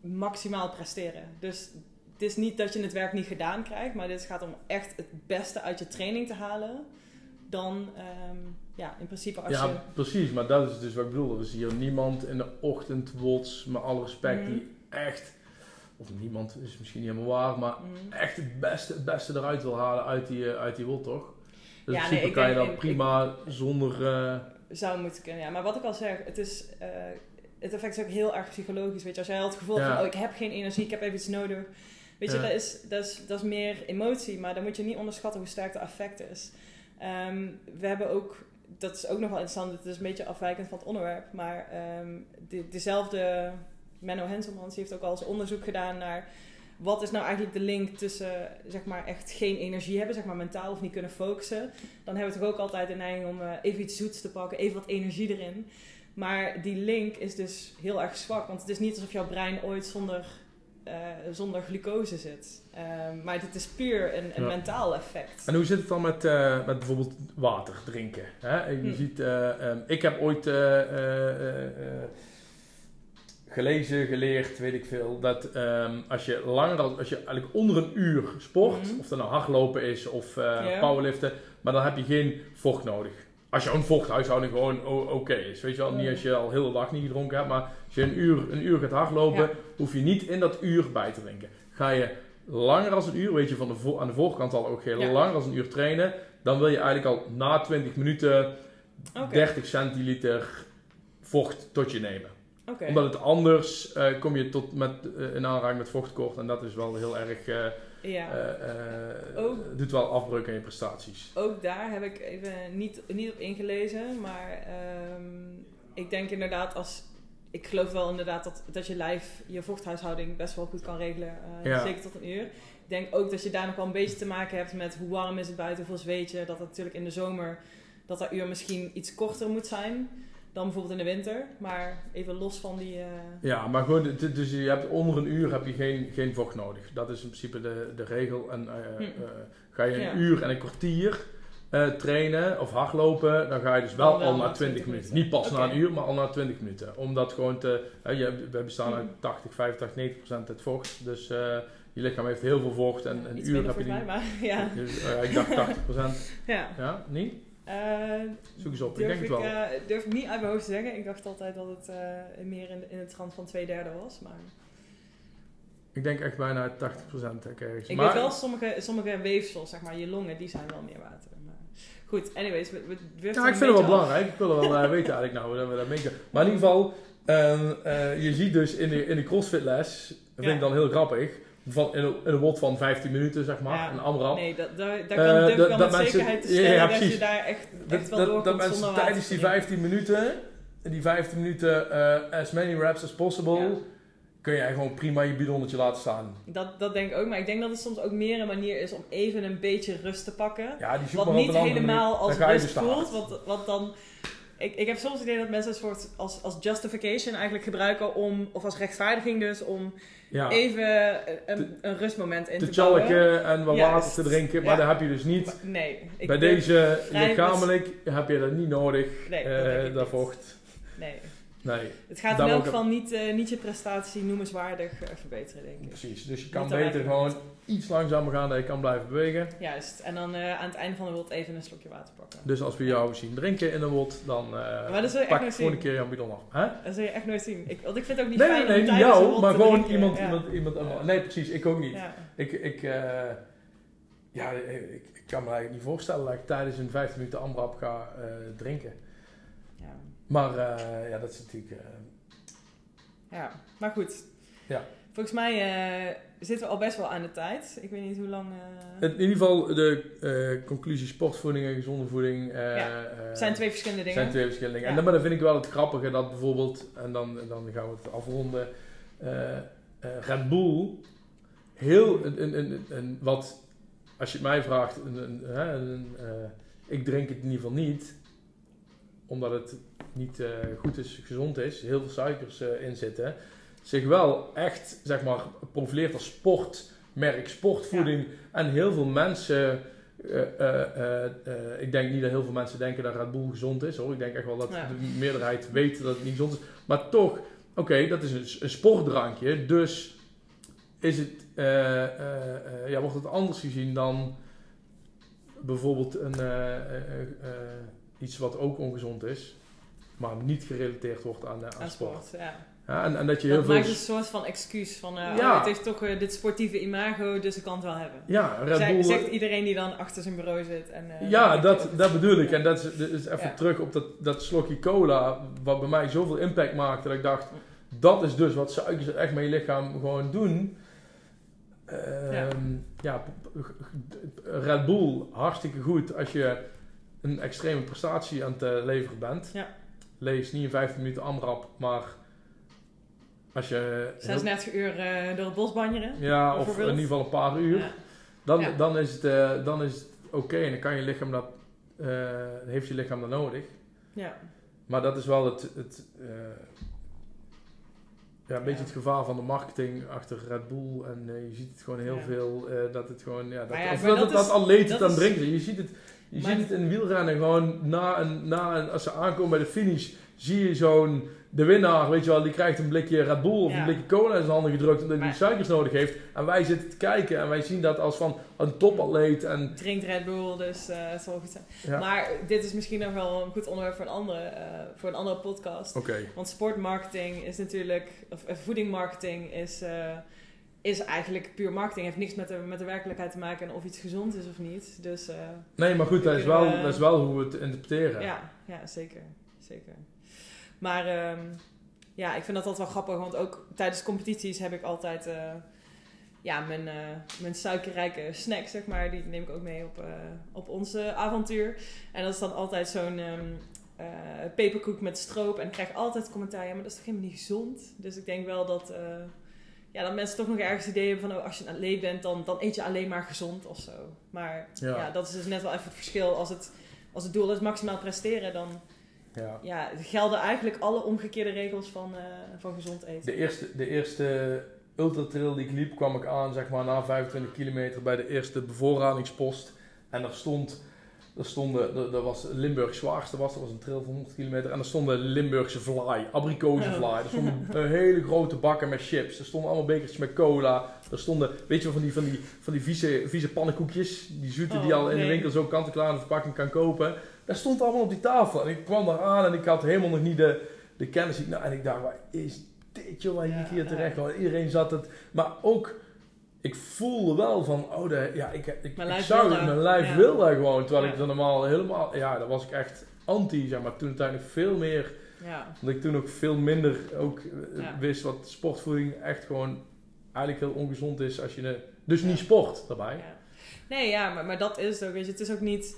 maximaal presteren. Dus het is niet dat je het werk niet gedaan krijgt, maar dit gaat om echt het beste uit je training te halen. Dan, um, ja, in principe als ja, je... precies, maar dat is dus wat ik bedoel. Er is hier niemand in de ochtendwots, met alle respect, mm. die echt of niemand is misschien niet helemaal waar, maar mm. echt het beste, het beste eruit wil halen uit die, uh, uit die wol, toch? Dus ja, in principe nee, kan je dat prima ik, zonder... Uh... Zou moeten kunnen, ja. Maar wat ik al zeg, het is... Uh, het effect is ook heel erg psychologisch, weet je. Als jij het gevoel ja. van, oh, ik heb geen energie, ik heb even iets nodig. Weet je, ja. dat, is, dat, is, dat is meer emotie, maar dan moet je niet onderschatten hoe sterk de effect is. Um, we hebben ook, dat is ook nog wel interessant, het is een beetje afwijkend van het onderwerp, maar um, de, dezelfde Menno Henselmans heeft ook al eens onderzoek gedaan naar wat is nou eigenlijk de link tussen zeg maar echt geen energie hebben, zeg maar mentaal of niet kunnen focussen. Dan hebben we toch ook altijd de neiging om uh, even iets zoets te pakken, even wat energie erin. Maar die link is dus heel erg zwak, want het is niet alsof jouw brein ooit zonder eh, zonder glucose zit. Ehm, maar dit is puur een, een Ja. mentaal effect. En hoe zit het dan met, eh, met bijvoorbeeld water drinken? Hè? Je Hm. ziet, eh, ehm, ik heb ooit eh, eh, eh, eh, gelezen, geleerd, weet ik veel, dat ehm, als je langer dan, als je eigenlijk onder een uur sport, Mhm. of dat nou hardlopen is of eh, powerliften, maar dan heb je geen vocht nodig. Als jouw vochthuishouding gewoon oké is. Weet je wel, niet als je al heel de dag niet gedronken hebt, maar als je een uur, een uur gaat hardlopen, Ja. hoef je niet in dat uur bij te drinken. Ga je langer dan een uur, weet je van de aan de voorkant al ook, je Ja. langer dan een uur trainen, dan wil je eigenlijk al na 20 minuten Oké, 30 centiliter vocht tot je nemen. Omdat het anders eh, kom je tot met, eh, in aanraking met vochtkort en dat is wel heel erg, eh Ja. Ook- doet wel afbreuk aan je prestaties. Ook daar heb ik even niet, niet op ingelezen. Maar ehm, ik denk inderdaad als... Ik geloof wel inderdaad dat, dat je lijf je vochthuishouding best wel goed kan regelen. Ja. Zeker tot een uur. Ik denk ook dat je daar nog wel een beetje te maken hebt met hoe warm is het buiten, hoeveel zweet je. Dat het natuurlijk in de zomer, dat dat uur misschien iets korter moet zijn dan bijvoorbeeld in de winter. Maar even los van die... eh, Ja, maar gewoon, dus je hebt onder een uur heb je geen, geen vocht nodig. Dat is in principe de, de regel. En eh, Hm. eh, ga je een Ja. uur en een kwartier trainen of hardlopen, dan ga je dus wel, al na na 20 20 minuten. minuten. Niet pas na een uur, maar al na 20 minuten. Omdat gewoon te, je, we bestaan Hm. uit 80, 85, 90 procent uit vocht. Dus je lichaam heeft heel veel vocht en een iets uur heb je die. mij, maar ja. Dus, ik dacht 80 procent. ja. Ja, niet? Eh, Zoek eens op. Ik denk ik, het wel. eh, durf ik niet uit mijn hoofd te zeggen. Ik dacht altijd dat het eh, meer in, in het trant van twee derde was. Maar Ik denk echt bijna 80 procent. ergens. ik Maar- weet wel, sommige, sommige weefsels, zeg maar, je longen, die zijn wel meer water. Maar goed, anyways, we, we Ja, ik vind het wel af. belangrijk. Ik wil wel weten eigenlijk nou dat we dat. Maar in ieder geval, ehm, eh, je ziet dus in de, in de CrossFit les, dat vind Ja. ik dan heel grappig, van, in, een, wot van 15 minuten zeg maar, Ja. een AMRAP. Nee, dat, daar, daar Eh, kan dat- ik wel dat met zekerheid te stellen ja, dat je daar echt, wel doorkomt dat mensen tijdens die drinken. 15 minuten, die 15 minuten eh, as many reps as possible, Ja. kun jij gewoon prima je bidonnetje laten staan. Dat, dat denk ik ook, maar ik denk dat het soms ook meer een manier is om even een beetje rust te pakken. Ja, die Wat niet helemaal manier. als rust dus voelt. Want, want dan... Ik, ik heb soms het idee dat mensen een soort als, als justification eigenlijk gebruiken om... Of als rechtvaardiging dus, om Ja. even een, een rustmoment in te te, bouwen. en wat water te drinken, maar Ja. dat heb je dus niet. Maar Nee. ik Bij deze lichamelijk heb je dat niet nodig, Nee, dat eh, dat vocht. Nee. Nee, Het gaat in elk geval niet, eh, niet je prestatie noemenswaardig eh, verbeteren, denk ik. precies. Dus je kan Niet beter gewoon iets langzamer gaan dat je kan blijven bewegen. Juist. En dan eh, aan het einde van de wilt even een slokje water pakken. Dus als we jou zien drinken in een wot, dan Maar dat pak nooit gewoon een keer jouw bidon af. Hè? Dat zul je echt nooit zien. Ik, want ik vind het ook niet Nee, fijn nee, nee, niet jou, maar gewoon drinken. iemand, Ja. iemand, iemand. Ja. Nee, precies, ik ook niet. Ik, ik, ja, ik, ik kan me eigenlijk niet voorstellen dat ik tijdens een 15 minuten AMRAP ga drinken. Maar eh, ja, dat is natuurlijk... eh, Ja, maar goed. Ja. Volgens mij eh, zitten we al best wel aan de tijd. Ik weet niet hoe lang... in ieder geval de conclusie sportvoeding en gezonde voeding. Ja, zijn twee verschillende dingen. zijn twee verschillende dingen. Ja. En dan, maar dan vind ik wel het grappige dat bijvoorbeeld, en dan, dan gaan we het afronden, Red Bull heel, een, een, een, een- wat, als je het mij vraagt, een, een, ik drink het in ieder geval niet, omdat het niet eh, goed is, gezond is, heel veel suikers eh, in zitten, zich wel echt, zeg maar, profileert als sportmerk, sportvoeding. En heel veel mensen, eh, ik denk niet dat heel veel mensen denken dat Red Bull gezond is hoor. Ik denk echt wel dat Ja. de meerderheid weet dat het niet gezond is. Maar toch, oké, dat is een, een sportdrankje, dus is het, ja, wordt het anders gezien dan bijvoorbeeld een, iets wat ook ongezond is, maar niet gerelateerd wordt aan, eh, aan aan sport. sport, ja. Ja, en, en dat je heel Dat veel... maakt een soort van excuus van... eh, Ja. oh, het heeft toch eh, dit sportieve imago, dus ik kan het wel hebben. Ja, Red Bull... zegt iedereen die dan achter zijn bureau zit. En, eh, Ja, dat, dat bedoel ik. En dat is, dat is even Ja. terug op dat, dat slokje cola, wat bij mij zoveel impact maakte, dat ik dacht, dat is dus wat suikers echt met je lichaam gewoon doen. Ehm, ja. Red Bull, hartstikke goed als je een extreme prestatie aan het eh, leveren bent. Ja. Lees niet in 15 minuten AMRAP, maar als je... heel- 36 uur eh, door het bos banjeren. ja, of in ieder geval een paar uur. Ja. Dan, Ja. dan is het, eh, dan is het oké en dan kan je lichaam dat, heeft je lichaam dat nodig. Ja. Maar dat is wel het, het, ja, een beetje Ja. het gevaar van de marketing achter Red Bull. En je ziet het gewoon heel Ja. veel, dat het gewoon, ja, dat, ja, of dat, dat is- dat atleten het aan drinken. Je ziet het, je Maar- ziet het in wielrennen gewoon na een, na een, als ze aankomen bij de finish, zie je zo'n, de winnaar, weet je wel, die krijgt een blikje Red Bull of Ja. een blikje cola in zijn handen gedrukt omdat hij Maar- suikers nodig heeft. En wij zitten te kijken en wij zien dat als van een topatleet en Drinkt Red Bull, dus het zal goed zijn. ja. Maar dit is misschien nog wel een goed onderwerp voor een andere, eh, voor een andere podcast. Oké. Want sportmarketing is natuurlijk, of eh, voedingmarketing is, is eigenlijk puur marketing. Heeft niks met de, met de werkelijkheid te maken en of iets gezond is of niet. Dus eh, Nee, maar goed, dat is, wel, we- dat is wel hoe we het interpreteren. ja, ja, zeker. zeker. Maar ehm, ja, ik vind dat altijd wel grappig, want ook tijdens competities heb ik altijd eh, ja, mijn, eh, mijn suikerrijke snack, zeg maar. Die neem ik ook mee op, eh, op onze avontuur. En dat is dan altijd zo'n eh, peperkoek met stroop. En ik krijg altijd commentaar, ja, maar dat is toch helemaal niet gezond? Dus ik denk wel dat, eh, ja, dat mensen toch nog ergens het idee hebben van... Oh, als je een atleet bent, dan, dan eet je alleen maar gezond of zo. Maar Ja. ja. dat is dus net wel even het verschil. Als het, als het doel is maximaal presteren, dan Ja. ja, gelden eigenlijk alle omgekeerde regels van, eh, van gezond eten. De eerste, de eerste ultratrail die ik liep, kwam ik aan zeg maar, na 25 kilometer bij de eerste bevoorradingspost. En daar stond, er stonden, er, er was Limburg zwaarste was, dat was een trail van 100 kilometer. En er stonden Limburgse fly, abrikozenfly. Oh. Er stonden een hele grote bakken met chips. Er stonden allemaal bekertjes met cola. Er stonden, weet je wel, van die, van die, van die vieze, vieze pannenkoekjes. Die zoete die je Oh, al in de winkel zo kant-en-klaar in de verpakking kan kopen. Dat stond allemaal op die tafel. En ik kwam daar aan en ik had helemaal nog niet de, de kennis. Ik- Nou, en ik dacht, waar is dit joh, waar Ja, ik hier terecht ja. kwam? Iedereen zat het. Maar ook, ik voelde wel van, oh, de, ja, ik, ik, Mijn lijf zou het, mijn lijf Ja. wil daar gewoon. Terwijl Ja. ik er normaal helemaal, ja, daar was ik echt anti, zeg maar. Toen uiteindelijk veel meer, Ja, omdat ik toen ook veel minder ook eh, wist wat sportvoeding echt gewoon eigenlijk heel ongezond is als je, dus niet sport daarbij. Nee, ja, maar, maar dat is het ook. Weet je, het is ook niet...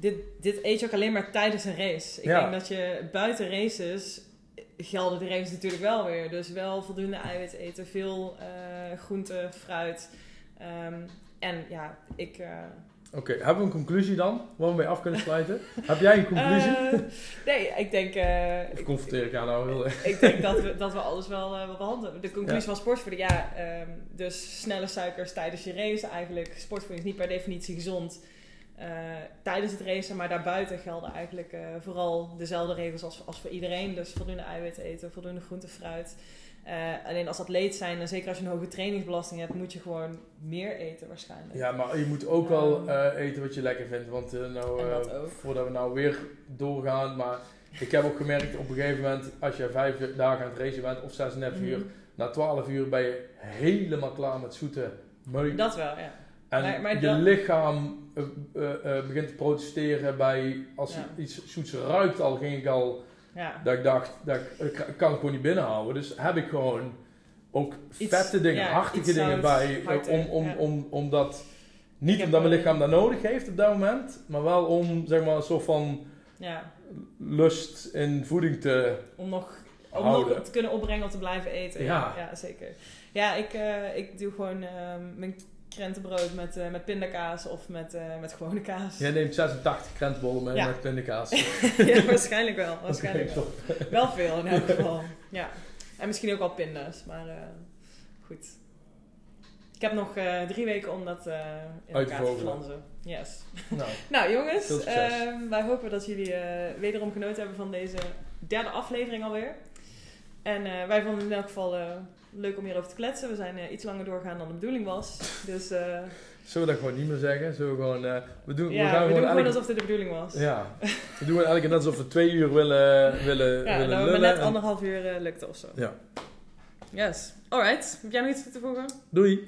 Dit, dit eet je ook alleen maar tijdens een race. Ik Ja. denk dat je buiten races gelden de races natuurlijk wel weer. Dus wel voldoende eiwit eten, veel eh groente, fruit. Ehm, en ja, ik... eh, Oké, hebben we een conclusie dan? Waar we mee af kunnen sluiten? Heb jij een conclusie? eh, nee, ik denk... of ik- confronteer ik jou nou heel erg? ik denk dat we, dat we alles wel, eh, wel behandelen. De conclusie van sportvoeding, ja, ehm, dus snelle suikers tijdens je race eigenlijk. Sportvoeding is niet per definitie gezond eh, tijdens het racen, maar daarbuiten gelden eigenlijk eh, vooral dezelfde regels als, als voor iedereen. Dus voldoende eiwit eten, voldoende groente, fruit. Eh, alleen als atleet zijn, en zeker als je een hoge trainingsbelasting hebt, moet je gewoon meer eten waarschijnlijk. Ja, maar je moet ook wel eh, eten wat je lekker vindt. Want nou, En voordat we nou weer doorgaan. Maar ik heb ook gemerkt op een gegeven moment, als je vijf dagen aan het racen bent, of 36 uur, Mhm. na 12 uur ben je helemaal klaar met zoete meuk. Dat wel, ja. en maar- maar je dat- lichaam eh, begint te protesteren bij, als Ja. iets zoets ruikt al, ging ik al, ja. dat ik dacht, dat ik, ik kan het gewoon niet binnenhouden. Dus heb ik gewoon ook Iets- vette dingen, ja, hartige dingen bij, om, om, om, om dat, niet Ik omdat mijn lichaam dat nodig heeft op dat moment, maar wel om, zeg maar, een soort van ja. lust in voeding te Om nog, om nog te kunnen opbrengen om te blijven eten. Ja, zeker. Ja, ik, ik doe gewoon ehm, mijn krentenbrood met, eh, met pindakaas of met, eh, met gewone kaas. Jij neemt 86 krentenbollen mee Ja. met pindakaas. ja, waarschijnlijk wel. Waarschijnlijk wel. Wel veel in elk geval. Ja. En misschien ook wel pinda's, maar eh, goed. Ik heb nog drie weken om dat in Uit elkaar te flansen. Yes. nou, Nou jongens, ehm, wij hopen dat jullie wederom genoten hebben van deze derde aflevering alweer. En wij vonden in elk geval leuk om hierover te kletsen. We zijn eh, iets langer doorgaan dan de bedoeling was. Dus eh, zullen we dat gewoon niet meer zeggen? Zullen we gewoon, eh, we doen, we gaan we doen gewoon gewoon alsof dit de bedoeling was. Ja, we doen eigenlijk net alsof we twee uur willen, willen, Ja, willen we lullen. net en- anderhalf uur lukte of zo. Ja. Yes. Alright. Heb jij nog iets toe te voegen? Doei!